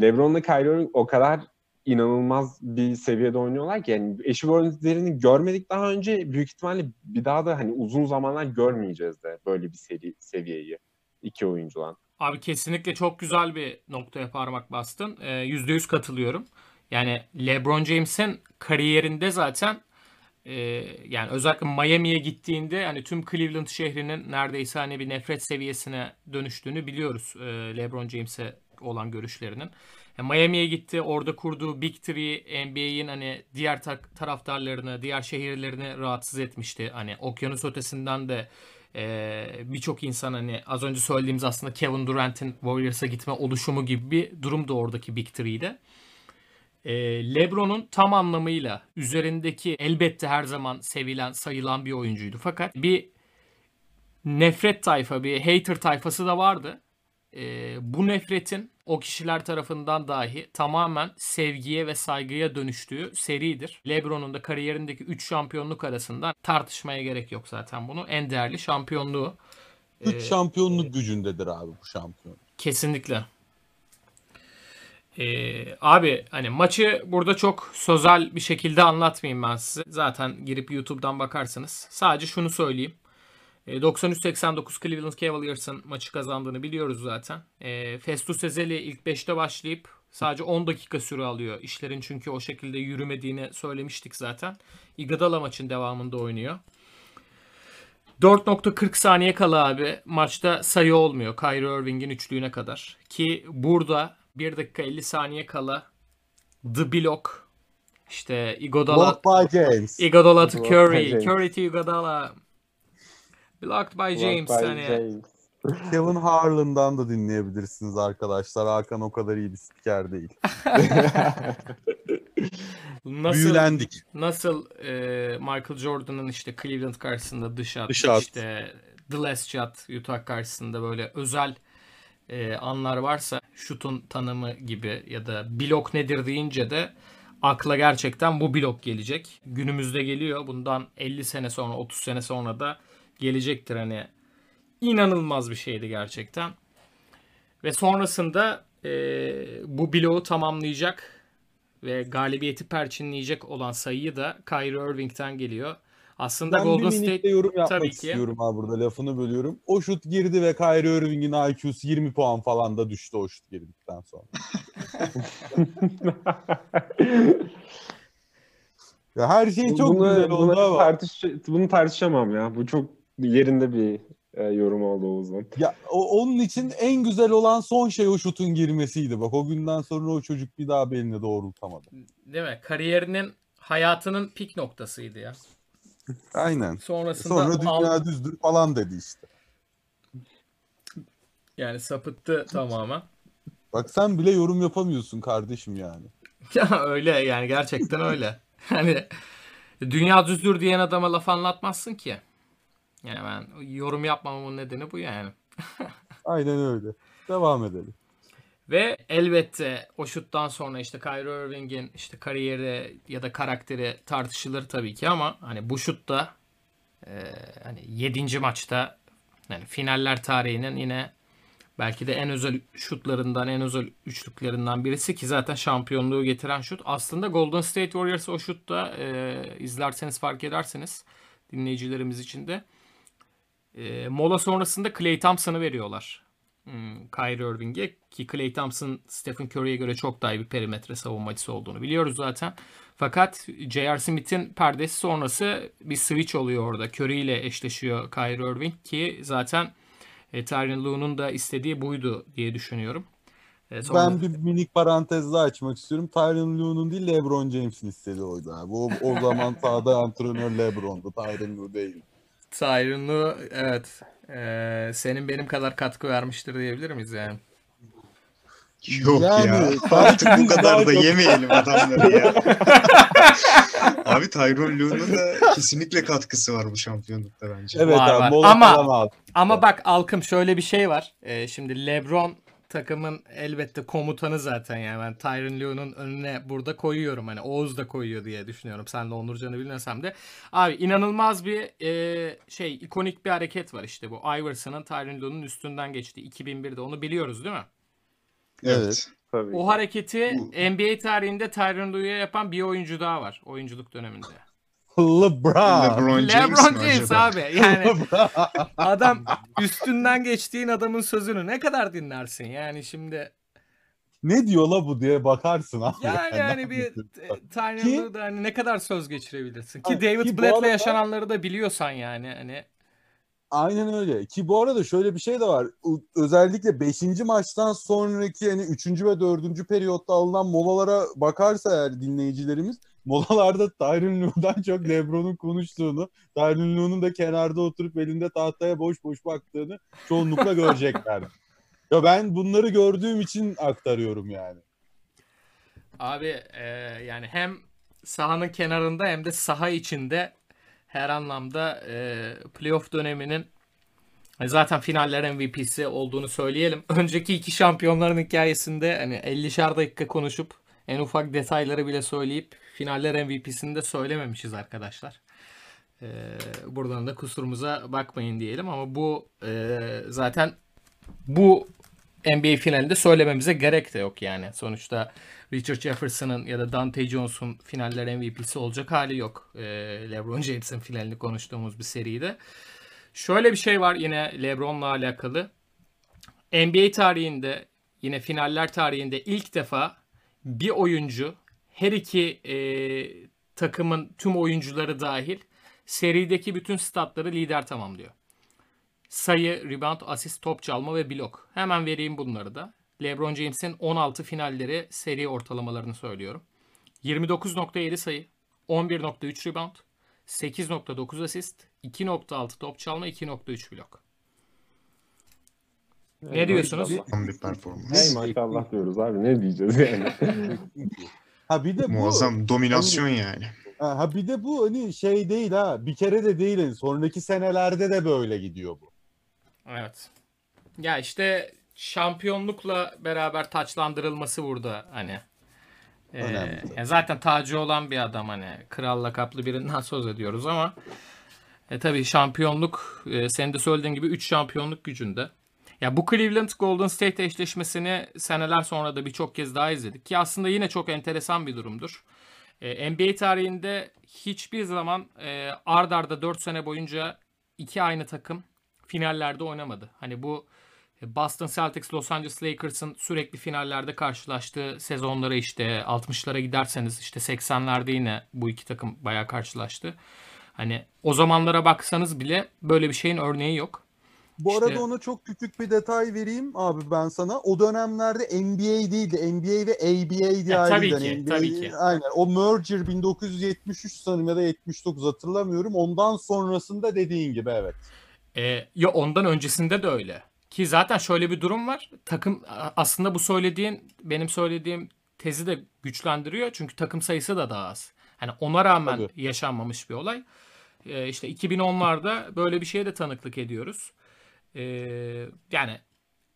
LeBron'la Kyrie o kadar inanılmaz bir seviyede oynuyorlar ki yani eşi benzerlerini görmedik daha önce büyük ihtimalle bir daha da hani uzun zamanlar görmeyeceğiz de böyle bir seri seviyeyi iki oyuncudan. Abi kesinlikle çok güzel bir noktaya parmak bastın. Ee, %100 katılıyorum. Yani LeBron James'in kariyerinde zaten e, yani özellikle Miami'ye gittiğinde hani tüm Cleveland şehrinin neredeyse hani bir nefret seviyesine dönüştüğünü biliyoruz e, LeBron James'e olan görüşlerinin. Yani Miami'ye gitti. Orada kurduğu Big Three NBA'in hani diğer ta- taraftarlarını, diğer şehirlerini rahatsız etmişti. Hani okyanus ötesinden de e, birçok insan hani az önce söylediğimiz aslında Kevin Durant'in Warriors'a gitme oluşumu gibi bir durum da oradaki Big Three'de. E, LeBron'un tam anlamıyla üzerindeki elbette her zaman sevilen, sayılan bir oyuncuydu. Fakat bir nefret tayfa, bir hater tayfası da vardı. E, bu nefretin o kişiler tarafından dahi tamamen sevgiye ve saygıya dönüştüğü seridir. LeBron'un da kariyerindeki 3 şampiyonluk arasında tartışmaya gerek yok zaten bunu. En değerli şampiyonluğu. 3 ee, şampiyonluk e, gücündedir abi bu şampiyon. Kesinlikle. Ee, abi hani maçı burada çok sözel bir şekilde anlatmayayım ben size. Zaten girip YouTube'dan bakarsınız. Sadece şunu söyleyeyim. 93-89 e, Cleveland Cavaliers'ın maçı kazandığını biliyoruz zaten. E, Festus Ezeli ilk 5'te başlayıp sadece 10 dakika süre alıyor. İşlerin çünkü o şekilde yürümediğini söylemiştik zaten. Iguodala maçın devamında oynuyor. 4.40 saniye kala abi maçta sayı olmuyor Kyrie Irving'in üçlüğüne kadar. Ki burada 1 dakika 50 saniye kala The Block işte Iguodala Block by James. Iguodala to Curry, Curry to Iguodala. Blocked by James. Blocked by hani... James. Kevin Harlan'dan da dinleyebilirsiniz arkadaşlar. Hakan o kadar iyi bir spiker değil. (laughs) nasıl, Büyülendik. Nasıl e, Michael Jordan'ın işte Cleveland karşısında dış at, dış at. işte The Last Shot Utah karşısında böyle özel e, anlar varsa şutun tanımı gibi ya da blok nedir deyince de akla gerçekten bu blok gelecek. Günümüzde geliyor. Bundan 50 sene sonra 30 sene sonra da gelecektir hani. inanılmaz bir şeydi gerçekten. Ve sonrasında e, bu bloğu tamamlayacak ve galibiyeti perçinleyecek olan sayıyı da Kyrie Irving'den geliyor. Aslında ben Golden bir State yorum yapmak tabii ki. istiyorum abi burada lafını bölüyorum. O şut girdi ve Kyrie Irving'in IQ'su 20 puan falan da düştü o şut girdikten sonra. (laughs) ya her şey çok bunu, güzel oldu ama. Tartış, bunu tartışamam ya. Bu çok yerinde bir e, yorum oldu Oğuz'un. Ya o, onun için en güzel olan son şey o şutun girmesiydi. Bak o günden sonra o çocuk bir daha belini doğrultamadı. Değil mi? Kariyerinin hayatının pik noktasıydı ya. Aynen. Sonrasında Sonra dünya al- düzdür falan dedi işte. yani sapıttı tamamen. Bak sen bile yorum yapamıyorsun kardeşim yani. (laughs) Ya öyle yani gerçekten öyle. Hani dünya düzdür diyen adama laf anlatmazsın ki. Yani ben yorum yapmamamın nedeni bu yani. (laughs) Aynen öyle. Devam edelim. Ve elbette o şuttan sonra işte Kyrie Irving'in işte kariyeri ya da karakteri tartışılır tabii ki ama hani bu şutta e, hani 7. maçta yani finaller tarihinin yine belki de en özel şutlarından, en özel üçlüklerinden birisi ki zaten şampiyonluğu getiren şut. Aslında Golden State Warriors o şutta e, izlerseniz fark ederseniz dinleyicilerimiz için de e, mola sonrasında Klay Thompson'ı veriyorlar. Hmm, Kyrie Irving'e ki Klay Thompson Stephen Curry'e göre çok daha iyi bir perimetre savunmacısı olduğunu biliyoruz zaten. Fakat J.R. Smith'in perdesi sonrası bir switch oluyor orada. Curry ile eşleşiyor Kyrie Irving ki zaten e, Tyronn Lue'nun da istediği buydu diye düşünüyorum. E, sonra- Ben bir minik parantez daha açmak istiyorum. Tyronn Lue'nun değil LeBron James'in istediği oydu abi. O, o zaman sahada antrenör LeBron'du. Tyronn Lue değil. Tyronn Lue evet e, senin benim kadar katkı vermiştir diyebilir miyiz yani? Yok Yani, ya. Artık (laughs) bu kadar da yemeyelim adamları ya. (laughs) Abi Tyronn Lue'nun da kesinlikle katkısı var bu şampiyonlukta bence. Evet Var, abi. var. Ama-. Ama bak Alkım şöyle bir şey var. E, şimdi LeBron takımın elbette komutanı zaten yani ben Tyronn Lue'nun önüne burada koyuyorum hani Oğuz da koyuyor diye düşünüyorum. Sen de Onurcan'ı bilmesem de. Abi inanılmaz bir e, şey ikonik bir hareket var işte bu. Iverson'ın Tyronn Lue'nun üstünden geçti 2001'de onu biliyoruz değil mi? Evet. Evet. Tabii. O hareketi NBA tarihinde Tyronn Lue'ya yapan bir oyuncu daha var oyunculuk döneminde. LeBron. LeBron James LeBron James abi. Yani adam üstünden geçtiğin adamın sözünü ne kadar dinlersin yani şimdi. ne diyor la bu diye bakarsın abi. Yani yani bir? Tyronn Ki- Lue'da hani ne kadar söz geçirebilirsin ki David ki Blatt'le arada- yaşananları da biliyorsan yani hani Aynen öyle. Ki bu arada şöyle bir şey de var. Özellikle 5. maçtan sonraki hani 3. ve 4. periyotta alınan molalara bakarsa eğer dinleyicilerimiz molalarda Tyronn Lue'dan çok LeBron'un konuştuğunu, Tyronn Lue'nun da kenarda oturup elinde tahtaya boş boş baktığını çoğunlukla görecekler. Ya ben bunları gördüğüm için aktarıyorum yani. abi e, yani hem sahanın kenarında hem de saha içinde her anlamda e, playoff döneminin e, zaten finaller MVP'si olduğunu söyleyelim. (laughs) Önceki iki şampiyonların hikayesinde hani 50'şer dakika konuşup en ufak detayları bile söyleyip finaller MVP'sini de söylememişiz arkadaşlar. E, buradan da kusurumuza bakmayın diyelim ama bu e, zaten bu NBA finalinde söylememize gerek de yok yani. Sonuçta Richard Jefferson'ın ya da Dante Jones'un finaller MVP'si olacak hali yok. Ee, LeBron James'in finalini konuştuğumuz bir seride. Şöyle bir şey var yine LeBron'la alakalı. NBA tarihinde yine finaller tarihinde ilk defa bir oyuncu her iki e, takımın tüm oyuncuları dahil serideki bütün statları lider tamamlıyor. Sayı, rebound, asist, top çalma ve blok. Hemen vereyim bunları da. LeBron James'in 16 finalleri seri ortalamalarını söylüyorum. 29.7 sayı, 11.3 rebound, 8.9 asist, 2.6 top çalma, 2.3 blok. Ne diyorsunuz? Tam bir performans. Hey maşallah diyoruz abi ne diyeceğiz yani. (laughs) Ha bir de bu Muazzam dominasyon yani. ha, bir de bu hani şey değil ha. Bir kere de değil. hani Sonraki senelerde de böyle gidiyor bu. Evet. Ya işte şampiyonlukla beraber taçlandırılması burada hani. Ee, Önemli. zaten tacı olan bir adam hani kral lakaplı birinden söz ediyoruz ama e, tabii şampiyonluk e, senin de söylediğin gibi 3 şampiyonluk gücünde. Ya bu Cleveland Golden State eşleşmesini seneler sonra da birçok kez daha izledik ki aslında yine çok enteresan bir durumdur. E, NBA tarihinde hiçbir zaman e, ard arda 4 sene boyunca iki aynı takım finallerde oynamadı. Hani bu Boston Celtics, Los Angeles Lakers'ın sürekli finallerde karşılaştığı sezonlara işte 60'lara giderseniz işte 80'lerde yine bu iki takım bayağı karşılaştı. Hani o zamanlara baksanız bile böyle bir şeyin örneği yok. Bu işte... arada ona çok küçük bir detay vereyim abi ben sana. O dönemlerde NBA değildi. NBA ve ABA diye e, tabii ki, NBA, tabii ki. Aynen. O merger 1973 sanırım ya da 79 hatırlamıyorum. Ondan sonrasında dediğin gibi evet. E, ya ondan öncesinde de öyle. Ki zaten şöyle bir durum var. Takım aslında bu söylediğin benim söylediğim tezi de güçlendiriyor. Çünkü takım sayısı da daha az. Hani ona rağmen Tabii. yaşanmamış bir olay. Ee, işte 2010'larda böyle bir şeye de tanıklık ediyoruz. Ee, yani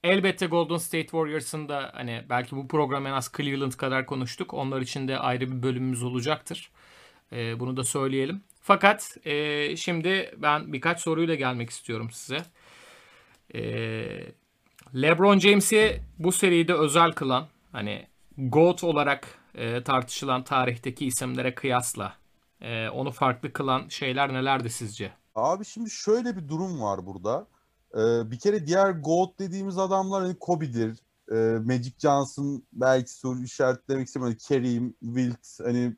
elbette Golden State Warriors'ın da hani belki bu program en az Cleveland kadar konuştuk. Onlar için de ayrı bir bölümümüz olacaktır. Ee, bunu da söyleyelim. Fakat e, şimdi ben birkaç soruyla gelmek istiyorum size. Ee, LeBron James'i bu seride özel kılan hani GOAT olarak e, tartışılan tarihteki isimlere kıyasla e, onu farklı kılan şeyler nelerdi sizce? Abi şimdi şöyle bir durum var burada. Ee, bir kere diğer GOAT dediğimiz adamlar hani Kobe'dir, e, Magic Johnson belki soru işaretlemek istemiyorum. Kerim, Wilt, hani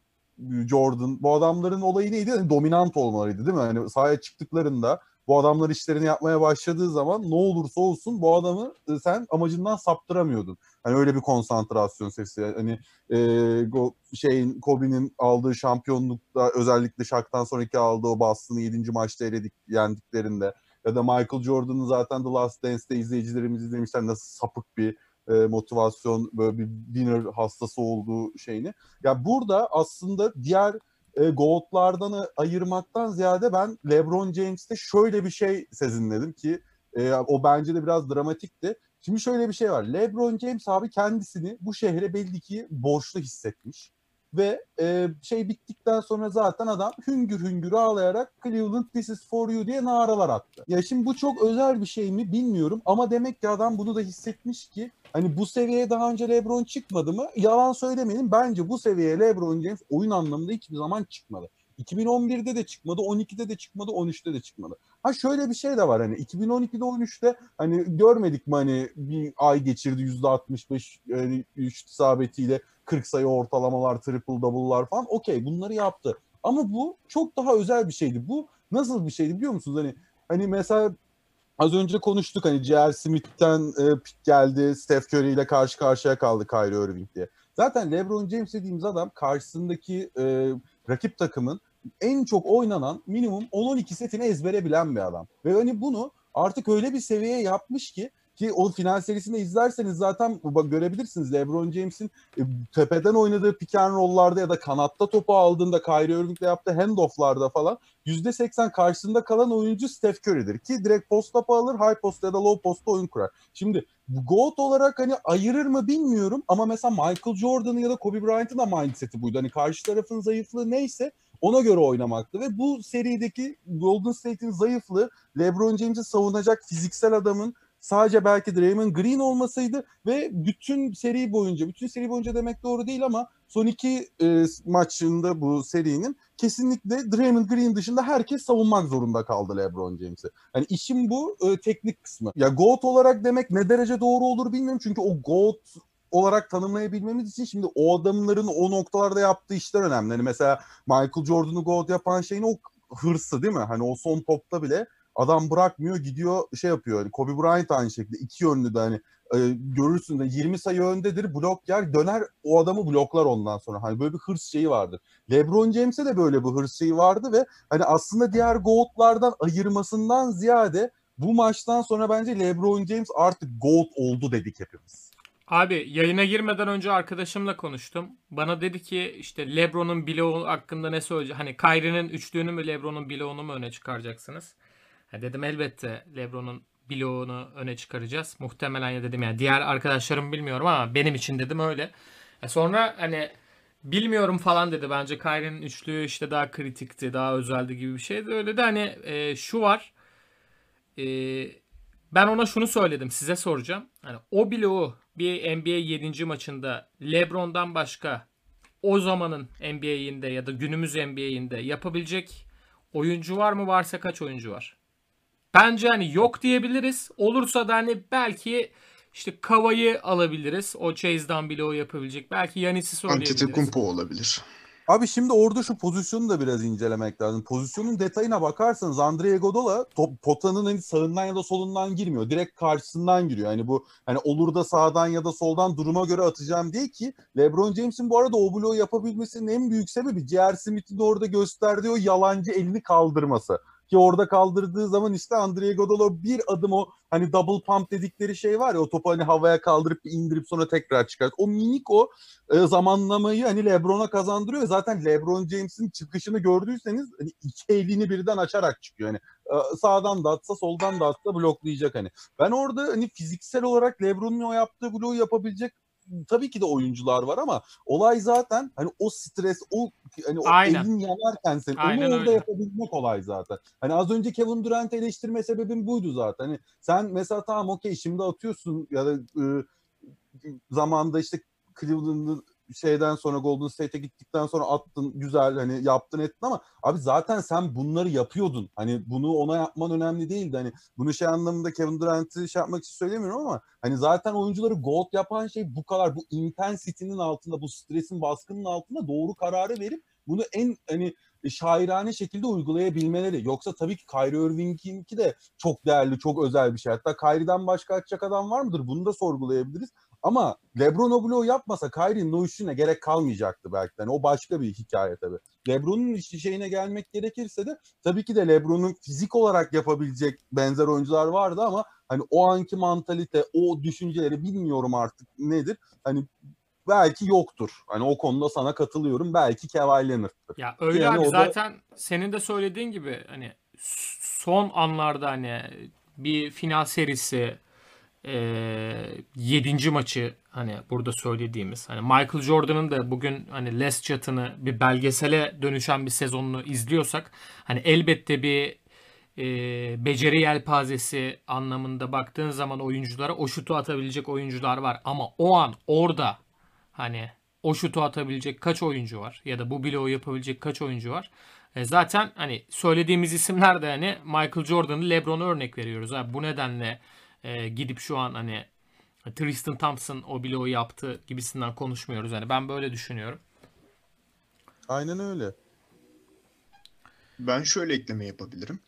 Jordan bu adamların olayı neydi? Yani dominant olmalarıydı değil mi? Hani sahaya çıktıklarında bu adamlar işlerini yapmaya başladığı zaman ne olursa olsun bu adamı e, sen amacından saptıramıyordun. Hani öyle bir konsantrasyon sesi. Hani e, go, şeyin Kobe'nin aldığı şampiyonlukta özellikle Shaq'tan sonraki aldığı o Boston'ı 7. maçta eledik, yendiklerinde ya da Michael Jordan'ın zaten The Last Dance'de izleyicilerimiz izlemişler nasıl sapık bir e, motivasyon böyle bir winner hastası olduğu şeyini. Ya burada aslında diğer e, GOAT'lardan ayırmaktan ziyade ben LeBron James'te şöyle bir şey sezinledim ki e, o bence de biraz dramatikti. Şimdi şöyle bir şey var. LeBron James abi kendisini bu şehre belli ki borçlu hissetmiş. Ve e, şey bittikten sonra zaten adam hüngür hüngür ağlayarak Cleveland this is for you diye naralar attı. Ya şimdi bu çok özel bir şey mi bilmiyorum ama demek ki adam bunu da hissetmiş ki hani bu seviyeye daha önce LeBron çıkmadı mı? Yalan söylemeyin bence bu seviyeye LeBron James oyun anlamında hiçbir zaman çıkmadı. 2011'de de çıkmadı, 12'de de çıkmadı, 13'te de çıkmadı. Ha şöyle bir şey de var hani 2012'de 13'te hani görmedik mi hani bir ay geçirdi %65 yani üç isabetiyle 40 sayı ortalamalar, triple double'lar falan. Okey bunları yaptı. Ama bu çok daha özel bir şeydi. Bu nasıl bir şeydi biliyor musunuz? Hani hani mesela az önce konuştuk hani J.R. Smith'ten e, geldi. Steph Curry ile karşı karşıya kaldı Kyrie Irving diye. Zaten LeBron James dediğimiz adam karşısındaki e, rakip takımın en çok oynanan minimum 10-12 setini ezbere bilen bir adam. Ve hani bunu artık öyle bir seviyeye yapmış ki ki o final serisinde izlerseniz zaten görebilirsiniz LeBron James'in e, tepeden oynadığı pick and roll'larda ya da kanatta topu aldığında Kyrie Irving'le yaptığı handoff'larda falan %80 karşısında kalan oyuncu Steph Curry'dir. Ki direkt post topu alır, high post ya da low post'ta oyun kurar. Şimdi GOAT olarak hani ayırır mı bilmiyorum ama mesela Michael Jordan'ın ya da Kobe Bryant'ın da mindset'i buydu. Hani karşı tarafın zayıflığı neyse ona göre oynamaktı ve bu serideki Golden State'in zayıflığı LeBron James'i savunacak fiziksel adamın sadece belki Draymond Green olmasaydı ve bütün seri boyunca, bütün seri boyunca demek doğru değil ama son iki e, maçında bu serinin kesinlikle Draymond Green dışında herkes savunmak zorunda kaldı LeBron James'i. Hani işin bu e, teknik kısmı. Ya GOAT olarak demek ne derece doğru olur bilmiyorum çünkü o GOAT olarak tanımlayabilmemiz için şimdi o adamların o noktalarda yaptığı işler önemli. Hani mesela Michael Jordan'ı GOAT yapan şeyin o hırsı değil mi? Hani o son topta bile adam bırakmıyor gidiyor şey yapıyor. Hani Kobe Bryant aynı şekilde iki yönlü de hani e, görürsün de 20 sayı öndedir blok yer döner o adamı bloklar ondan sonra. Hani böyle bir hırs şeyi vardır. LeBron James'e de böyle bir hırs şeyi vardı ve hani aslında diğer GOAT'lardan ayırmasından ziyade bu maçtan sonra bence LeBron James artık GOAT oldu dedik hepimiz. Abi yayına girmeden önce arkadaşımla konuştum. Bana dedi ki işte LeBron'un bloğu hakkında ne söyleyecek? Hani Kyrie'nin üçlüğünü mü LeBron'un bloğunu mu öne çıkaracaksınız? Ha dedim elbette LeBron'un bloğunu öne çıkaracağız. Muhtemelen ya dedim yani diğer arkadaşlarım bilmiyorum ama benim için dedim öyle. E sonra hani bilmiyorum falan dedi. Bence Kyrie'nin üçlüğü işte daha kritikti, daha özeldi gibi bir şeydi. Öyle de hani e, şu var. E, ben ona şunu söyledim. Size soracağım. Hani o bloğu bir NBA 7. maçında LeBron'dan başka o zamanın NBA'inde ya da günümüz NBA'inde yapabilecek oyuncu var mı? Varsa kaç oyuncu var? Bence hani yok diyebiliriz. Olursa da hani belki işte Kava'yı alabiliriz. O Chase'dan bile o yapabilecek. Belki Yanis'i söyleyebiliriz. Antetokounmpo olabilir. Abi şimdi orada şu pozisyonu da biraz incelemek lazım. Pozisyonun detayına bakarsanız Andre Iguodala top, potanın hani sağından ya da solundan girmiyor. Direkt karşısından giriyor. Hani bu hani olur da sağdan ya da soldan duruma göre atacağım diye ki LeBron James'in bu arada o bloğu yapabilmesinin en büyük sebebi J.R. Smith'in orada gösterdiği o yalancı elini kaldırması. Ki orada kaldırdığı zaman işte Andre Iguodala bir adım o hani double pump dedikleri şey var ya o topu hani havaya kaldırıp indirip sonra tekrar çıkart. O minik o e, zamanlamayı hani LeBron'a kazandırıyor. Zaten LeBron James'in çıkışını gördüyseniz hani iki elini birden açarak çıkıyor. Hani e, sağdan da atsa soldan da atsa bloklayacak hani. Ben orada hani fiziksel olarak LeBron'un o yaptığı bloğu yapabilecek tabii ki de oyuncular var ama olay zaten hani o stres, o hani o Aynen. elin yanarken sen Aynen onu orada öyle. yapabilmek olay zaten. Hani az önce Kevin Durant eleştirme sebebim buydu zaten. Hani sen mesela tamam okey şimdi atıyorsun ya da e, zamanda işte Cleveland'ın şeyden sonra Golden State'e gittikten sonra attın güzel hani yaptın ettin ama abi zaten sen bunları yapıyordun. Hani bunu ona yapman önemli değildi. Hani bunu şey anlamında Kevin Durant'ı şey yapmak için söylemiyorum ama hani zaten oyuncuları gold yapan şey bu kadar bu intensity'nin altında bu stresin baskının altında doğru kararı verip bunu en hani şairane şekilde uygulayabilmeleri. Yoksa tabii ki Kyrie Irving'inki de çok değerli, çok özel bir şey. Hatta Kyrie'den başka atacak adam var mıdır? Bunu da sorgulayabiliriz. Ama LeBron o bloğu yapmasa Kyrie'nin o işine gerek kalmayacaktı belki. de. Yani o başka bir hikaye tabii. LeBron'un işi şeyine gelmek gerekirse de tabii ki de LeBron'un fizik olarak yapabilecek benzer oyuncular vardı ama hani o anki mantalite, o düşünceleri bilmiyorum artık nedir. Hani belki yoktur. Hani o konuda sana katılıyorum. Belki Kawhi Leonard'tır. Ya öyle Yani abi da- zaten senin de söylediğin gibi hani son anlarda hani bir final serisi eee 7. maçı hani burada söylediğimiz hani Michael Jordan'ın da bugün hani Les Chat'ını bir belgesele dönüşen bir sezonunu izliyorsak hani elbette bir eee beceri yelpazesi anlamında baktığın zaman oyunculara o şutu atabilecek oyuncular var ama o an orada hani o şutu atabilecek kaç oyuncu var ya da bu bloğu yapabilecek kaç oyuncu var? E zaten hani söylediğimiz isimler de hani Michael Jordan'ı LeBron'a örnek veriyoruz. Abi bu nedenle e, gidip şu an hani Tristan Thompson o bloğu yaptı gibisinden konuşmuyoruz. Hani ben böyle düşünüyorum. Aynen öyle. Ben şöyle ekleme yapabilirim.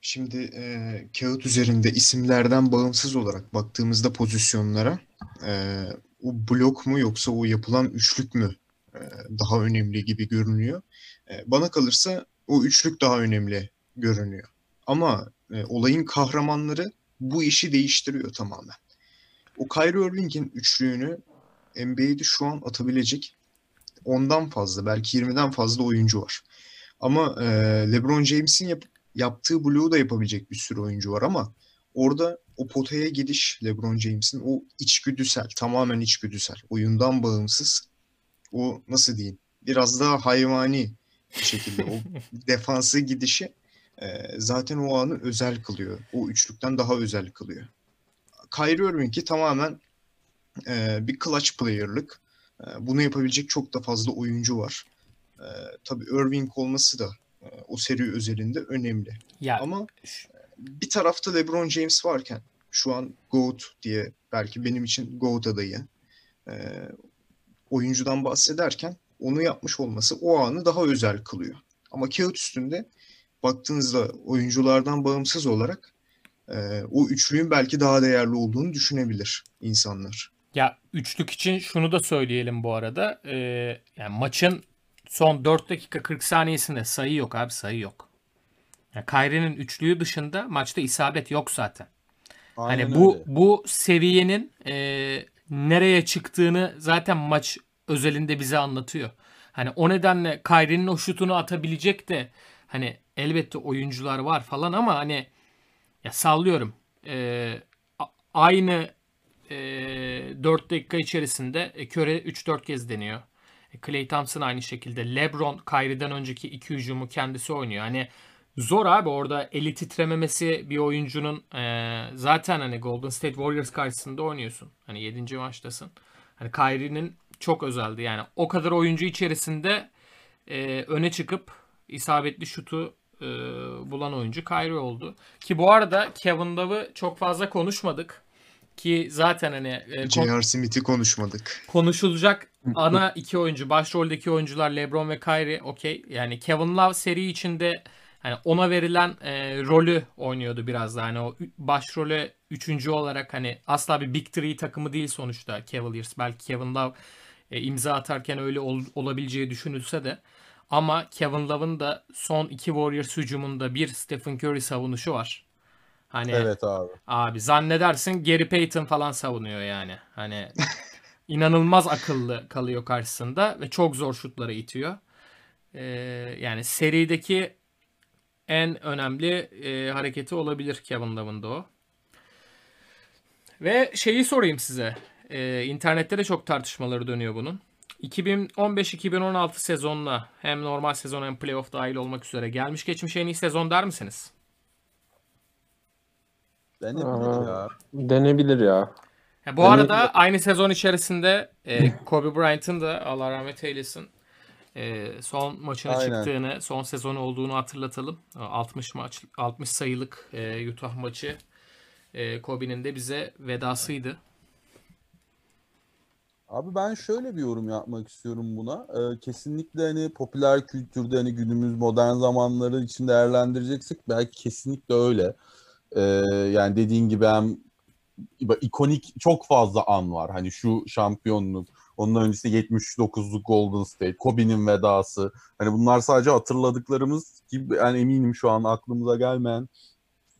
Şimdi e, kağıt üzerinde isimlerden bağımsız olarak baktığımızda pozisyonlara e, o blok mu yoksa o yapılan üçlük mü e, daha önemli gibi görünüyor. E, bana kalırsa o üçlük daha önemli görünüyor. Ama e, olayın kahramanları bu işi değiştiriyor tamamen. O Kyrie Irving'in üçlüğünü NBA'de şu an atabilecek ondan fazla belki 20'den fazla oyuncu var. Ama e, LeBron James'in yap- yaptığı bloğu da yapabilecek bir sürü oyuncu var ama orada o potaya gidiş LeBron James'in o içgüdüsel, tamamen içgüdüsel, oyundan bağımsız o nasıl diyeyim biraz daha hayvani bir şekilde o (laughs) defansa gidişi e, zaten o anı özel kılıyor. O üçlükten daha özel kılıyor. Kyrie Irving'i tamamen e, bir clutch player'lık. E, bunu yapabilecek çok da fazla oyuncu var. E, tabii Irving olması da e, o seri özelinde önemli. Ya Ama bir tarafta LeBron James varken şu an GOAT diye belki benim için GOAT adayı e, oyuncudan bahsederken onu yapmış olması o anı daha özel kılıyor. Ama kağıt üstünde baktığınızda oyunculardan bağımsız olarak e, o üçlüğün belki daha değerli olduğunu düşünebilir insanlar. Ya üçlük için şunu da söyleyelim bu arada. Ee, yani maçın son 4 dakika 40 saniyesinde sayı yok abi sayı yok. Yani Kyrie'nin üçlüğü dışında maçta isabet yok zaten. Aynen Hani bu öyle. bu seviyenin e, nereye çıktığını zaten maç özelinde bize anlatıyor. Hani o nedenle Kyrie'nin o şutunu atabilecek de hani elbette oyuncular var falan ama hani ya sallıyorum. E, aynı e, 4 dakika içerisinde e, Köre 3-4 kez deniyor. E, Klay Thompson aynı şekilde. LeBron Kyrie'den önceki iki hücumu kendisi oynuyor. Hani zor abi orada eli titrememesi bir oyuncunun e, zaten hani Golden State Warriors karşısında oynuyorsun. Hani 7. maçtasın. Hani Kyrie'nin çok özeldi. Yani o kadar oyuncu içerisinde e, öne çıkıp isabetli şutu e, bulan oyuncu Kyrie oldu. Ki bu arada Kevin Love'ı çok fazla konuşmadık. ki zaten hani e, J.R. Smith'i konuşmadık. konuşulacak ana iki oyuncu, başroldeki oyuncular LeBron ve Kyrie okey. Yani Kevin Love seri içinde hani ona verilen e, rolü oynuyordu biraz da. Hani o ü- başrole üçüncü olarak hani asla bir Big Three takımı değil sonuçta Cavaliers. Belki Kevin Love e, imza atarken öyle ol- olabileceği düşünülse de. Ama Kevin Love'ın da son iki Warriors hücumunda bir Stephen Curry savunuşu var. Hani Evet abi. Abi zannedersin Gary Payton falan savunuyor yani. Hani (laughs) inanılmaz akıllı kalıyor karşısında ve çok zor şutlara itiyor. Ee, yani serideki en önemli e, hareketi olabilir Kevin Love'ın da o. Ve şeyi sorayım size. Ee, internette de çok tartışmaları dönüyor bunun. 2015-2016 sezonuna hem normal sezon hem playoff dahil olmak üzere gelmiş geçmiş en iyi sezon der misiniz? Denebilir ya. Denebilir ya. Ya bu Yani- arada aynı sezon içerisinde e, Kobe Bryant'ın da Allah rahmet eylesin e, son maçına Aynen. çıktığını, son sezonu olduğunu hatırlatalım. 60 maç, 60 sayılık e, Utah maçı e, Kobe'nin de bize vedasıydı. Abi ben şöyle bir yorum yapmak istiyorum buna. Ee, kesinlikle hani popüler kültürde hani günümüz modern zamanları için değerlendireceksek belki kesinlikle öyle. Ee, yani dediğin gibi hem ikonik çok fazla an var. Hani şu şampiyonluk, ondan öncesi 79'luk Golden State, Kobe'nin vedası. Hani bunlar sadece hatırladıklarımız gibi yani eminim şu an aklımıza gelmeyen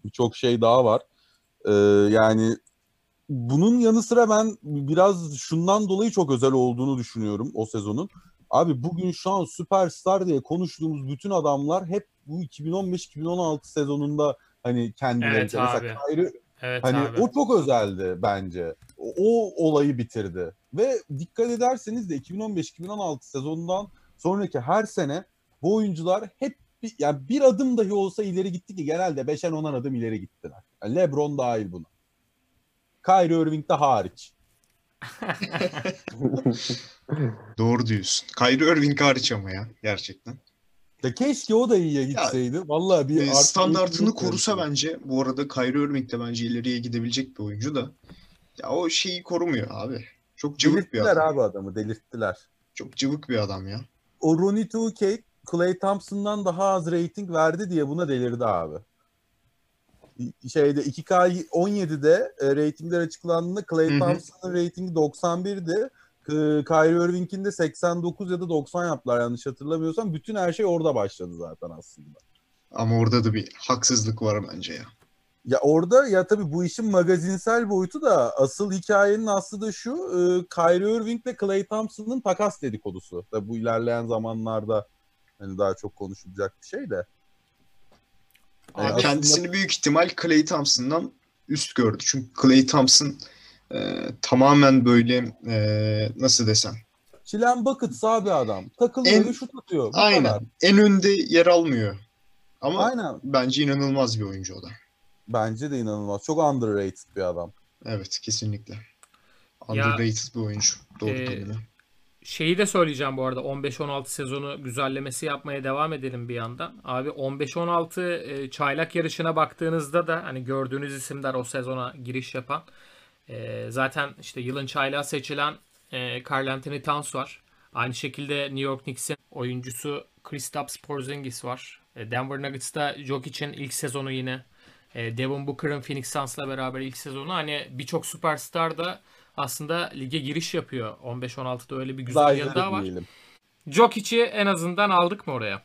birçok şey daha var. Ee, yani bunun yanı sıra ben biraz şundan dolayı çok özel olduğunu düşünüyorum o sezonun. Abi bugün şu an süperstar diye konuştuğumuz bütün adamlar hep bu 2015-2016 sezonunda hani kendileri Evet mesela abi. Kyrie Evet Hani abi. o çok özeldi bence. O, o olayı bitirdi. Ve dikkat ederseniz de 2015-2016 sezonundan sonraki her sene bu oyuncular hep bir, yani bir adım dahi olsa ileri gitti ki genelde 5'en 10'ar adım ileri gittiler. Yani LeBron dahil buna. Kyrie Irving de hariç. (laughs) Doğru diyorsun. Kyrie Irving hariç ama ya gerçekten. Ya keşke o da iyiye gitseydi. Vallahi bir E, standartını korusa verici. bence bu arada Kyrie Irving de bence ileriye gidebilecek bir oyuncu da. Ya o şeyi korumuyor abi. Çok cıvık bir adam. abi adamı delirttiler. Çok cıvık bir adam ya. O Ronnie 2K Clay Thompson'dan daha az rating verdi diye buna delirdi abi. Şeyde 2K17'de e, ratingler açıklandığında Clay. Thompson'ın ratingi 91'di. K- Kyrie Irving'in de 89 ya da 90 yaptılar yanlış hatırlamıyorsam. Bütün her şey orada başladı zaten aslında. Ama orada da bir haksızlık var bence ya. Ya orada ya tabii bu işin magazinsel boyutu da asıl hikayenin aslı da şu. E, Kyrie Irving ile Clay Thompson'ın takas dedikodusu. Tabii bu ilerleyen zamanlarda hani daha çok konuşulacak bir şey de. Abi Yani aslında- Kendisini büyük ihtimal Clay Thompson'dan üst gördü. Çünkü Clay Thompson e, tamamen böyle e, nasıl desem Çilen Buckets abi adam. Takılıyor En- ve şut atıyor. Bu aynen kadar. en önde yer almıyor. Ama Aynen. bence inanılmaz bir oyuncu o da. Bence de inanılmaz. Çok underrated bir adam. Evet kesinlikle. Ya, Underrated bir oyuncu. Doğru e, kelime. Şeyi de söyleyeceğim bu arada 15-16 sezonu güzellemesi yapmaya devam edelim bir yandan. Abi 15-16 e, çaylak yarışına baktığınızda da hani gördüğünüz isimler o sezona giriş yapan. E, zaten işte yılın çaylağı seçilen e, Karl Anthony Towns var. Aynı şekilde New York Knicks'in oyuncusu Kristaps Porzingis var. E, Denver Nuggets'ta Jokic'in ilk sezonu yine. E, Devin Booker'ın Phoenix Suns'la beraber ilk sezonu. Hani birçok süperstar da aslında lige giriş yapıyor. 15-16'da öyle bir güzel yanı daha var. diyelim. Jokic'i en azından aldık mı oraya?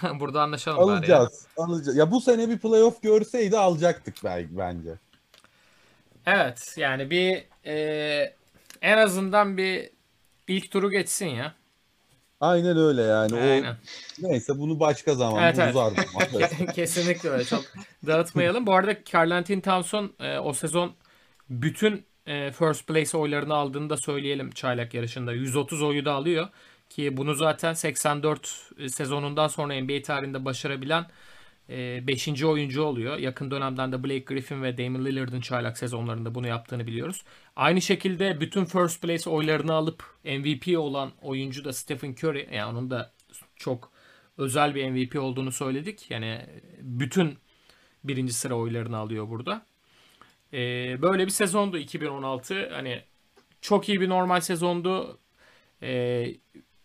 (laughs) Burada anlaşalım bari ya. Alacağız. Alacağız. Ya bu sene bir playoff görseydi alacaktık belki bence. Evet yani bir e, en azından bir ilk turu geçsin ya. Aynen öyle yani. Aynen. O neyse bunu başka zaman Evet, evet. uzar. (laughs) Kesinlikle öyle. Çok dağıtmayalım. Bu arada Karl Anthony Towns'un e, o sezon bütün first place oylarını aldığını da söyleyelim çaylak yarışında. 130 oyu da alıyor. Ki bunu zaten 84 sezonundan sonra NBA tarihinde başarabilen 5. oyuncu oluyor. Yakın dönemden de Blake Griffin ve Damian Lillard'ın çaylak sezonlarında bunu yaptığını biliyoruz. Aynı şekilde bütün first place oylarını alıp MVP olan oyuncu da Stephen Curry. Yani onun da çok özel bir MVP olduğunu söyledik. Yani bütün birinci sıra oylarını alıyor burada. E, böyle bir sezondu 2016. Hani çok iyi bir normal sezondu. E,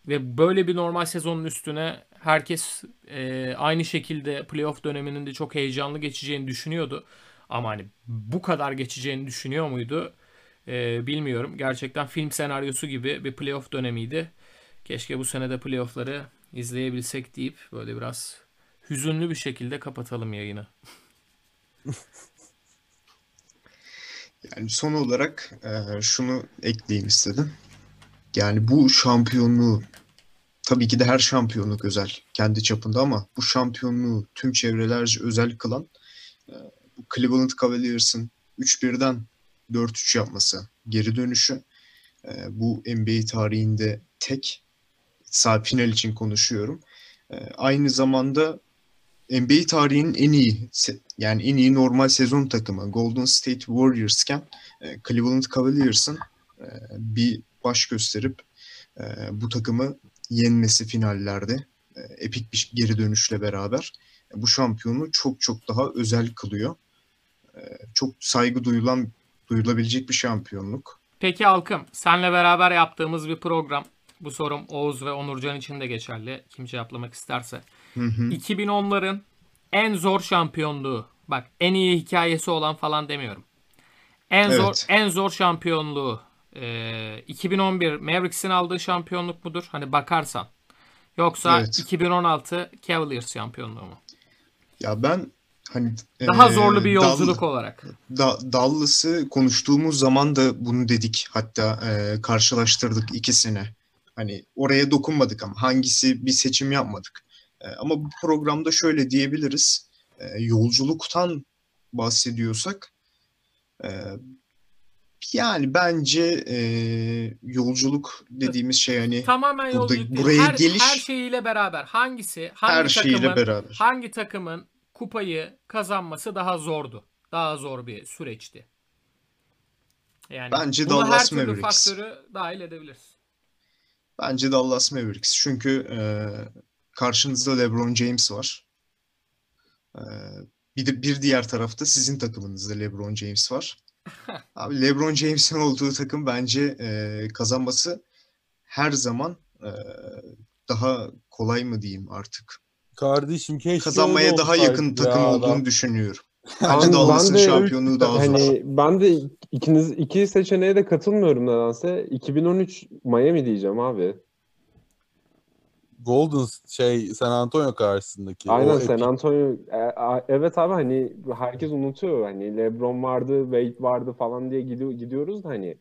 ve böyle bir normal sezonun üstüne herkes e, aynı şekilde playoff döneminin de çok heyecanlı geçeceğini düşünüyordu. Ama hani bu kadar geçeceğini düşünüyor muydu? E, bilmiyorum. Gerçekten film senaryosu gibi bir playoff dönemiydi. Keşke bu senede playoffları izleyebilsek deyip böyle biraz hüzünlü bir şekilde kapatalım yayını. (laughs) Yani son olarak e, şunu ekleyeyim istedim. Yani bu şampiyonluğu tabii ki de her şampiyonluk özel kendi çapında ama bu şampiyonluğu tüm çevrelerce özel kılan e, Cleveland Cavaliers'ın 3-1'den 4-3 yapması, geri dönüşü e, bu NBA tarihinde tek sağ final için konuşuyorum. E, aynı zamanda NBA tarihinin en iyi yani en iyi normal sezon takımı Golden State Warriors'ken e, Cleveland Cavaliers'ın e, bir baş gösterip e, bu takımı yenmesi finallerde epik bir geri dönüşle beraber bu şampiyonu çok çok daha özel kılıyor. Çok saygı duyulan duyulabilecek bir şampiyonluk. Peki Halkım, senle beraber yaptığımız bir program. Bu sorum Oğuz ve Onurcan için de geçerli. Kim cevaplamak isterse. Hı hı. 2010'ların en zor şampiyonluğu. Bak en iyi hikayesi olan falan demiyorum. En Evet. zor en zor şampiyonluğu e, 2011 Mavericks'in aldığı şampiyonluk mudur? Hani bakarsan. Yoksa Evet. 2016 Cavaliers şampiyonluğu mu? Ya ben hani Daha e, zorlu bir yolculuk olarak. Da- Dallas'ı konuştuğumuz zaman da bunu dedik. Hatta e, karşılaştırdık ikisini. Hani oraya dokunmadık ama hangisi bir seçim yapmadık. E, ama bu programda şöyle diyebiliriz. E, yolculuktan bahsediyorsak e, yani bence e, yolculuk dediğimiz şey hani Tamamen Burada- yolculuk buraya her, geliş- her şeyiyle beraber hangisi hangi her şeyiyle takımın beraber. hangi takımın kupayı kazanması daha zordu? Daha zor bir süreçti. Yani Bence her Dallas türlü Mavericks. faktörü dahil edebiliriz. Bence Dallas Mavericks. Çünkü e, karşınızda LeBron James var. E, bir de bir diğer tarafta sizin takımınızda LeBron James var. (laughs) Abi LeBron James'in olduğu takım bence e, kazanması her zaman e, daha kolay mı diyeyim artık. Kardeşim keşke Kazanmaya daha yakın ya takım adam. olduğunu düşünüyorum. Ben- (laughs) Bence Dallas'ın ben de- şampiyonluğu daha zor. Hani ben de ikiniz iki seçeneğe de katılmıyorum nedense. 2013 Miami diyeceğim abi. Golden şey San Antonio karşısındaki. Aynen San Antonio. E, Evet abi hani herkes unutuyor. Hani LeBron vardı, Wade vardı falan diye gidiyor, gidiyoruz da hani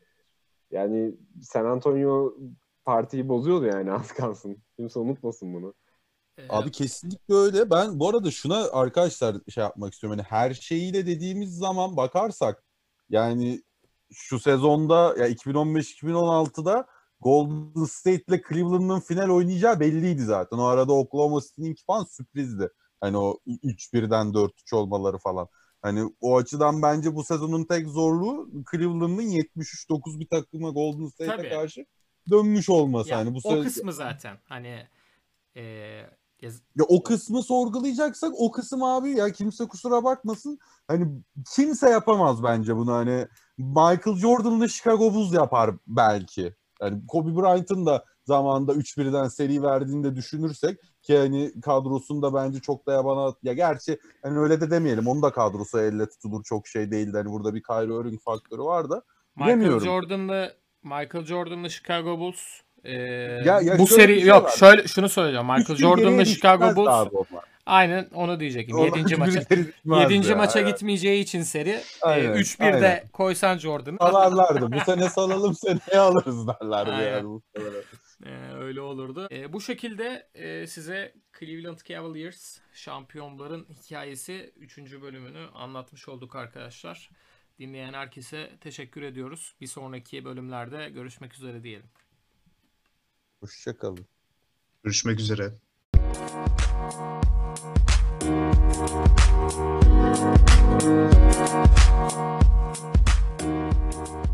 yani San Antonio partiyi bozuyordu yani (laughs) az kalsın. Kimse unutmasın bunu. Ee, Abi kesinlikle öyle. Ben bu arada şuna arkadaşlar şey yapmak istiyorum. Hani her şeyiyle dediğimiz zaman bakarsak yani şu sezonda ya 2015-2016'da Golden State ile Cleveland'ın final oynayacağı belliydi zaten. O arada Oklahoma City'ninki falan sürprizdi. Hani o 3-1'den 4-3 olmaları falan. Hani o açıdan bence bu sezonun tek zorluğu Cleveland'ın 73-9 bir takıma Golden State'e karşı dönmüş olması. ya, hani bu o se- kısmı zaten hani e, yaz- Ya o kısmı sorgulayacaksak o kısım abi ya kimse kusura bakmasın. Hani kimse yapamaz bence bunu hani Michael Jordan'la Chicago Bulls yapar belki. Yani Kobe Bryant'ın da zamanında 3-1'den seri verdiğinde düşünürsek ki hani kadrosunda bence çok da yabana ya gerçi hani öyle de demeyelim. Onun da kadrosu elle tutulur çok şey değildi. Hani burada bir Kyrie Irving faktörü var da. Michael Bilemiyorum. Jordan'la Michael Jordan'la Chicago Bulls e, Ya- ya bu seri şey yok var. şöyle şunu söyleyeceğim. Michael Jordan'la Chicago Bulls. Aynen onu diyecektim. Onlar 7. üç bir maça geri düşmez 7. ya. maça gitmeyeceği için seri e, Aynen, 3-1'de aynen. koysan Jordan'ı Salarlardı. Bu sene salalım (laughs) seneye alırız derlerdi Aynen. yani. Ee, öyle olurdu. Ee, bu şekilde e, size Cleveland Cavaliers şampiyonların hikayesi 3. bölümünü anlatmış olduk arkadaşlar. Dinleyen herkese teşekkür ediyoruz. Bir sonraki bölümlerde görüşmek üzere diyelim. Hoşçakalın. Görüşmek üzere. Thank you.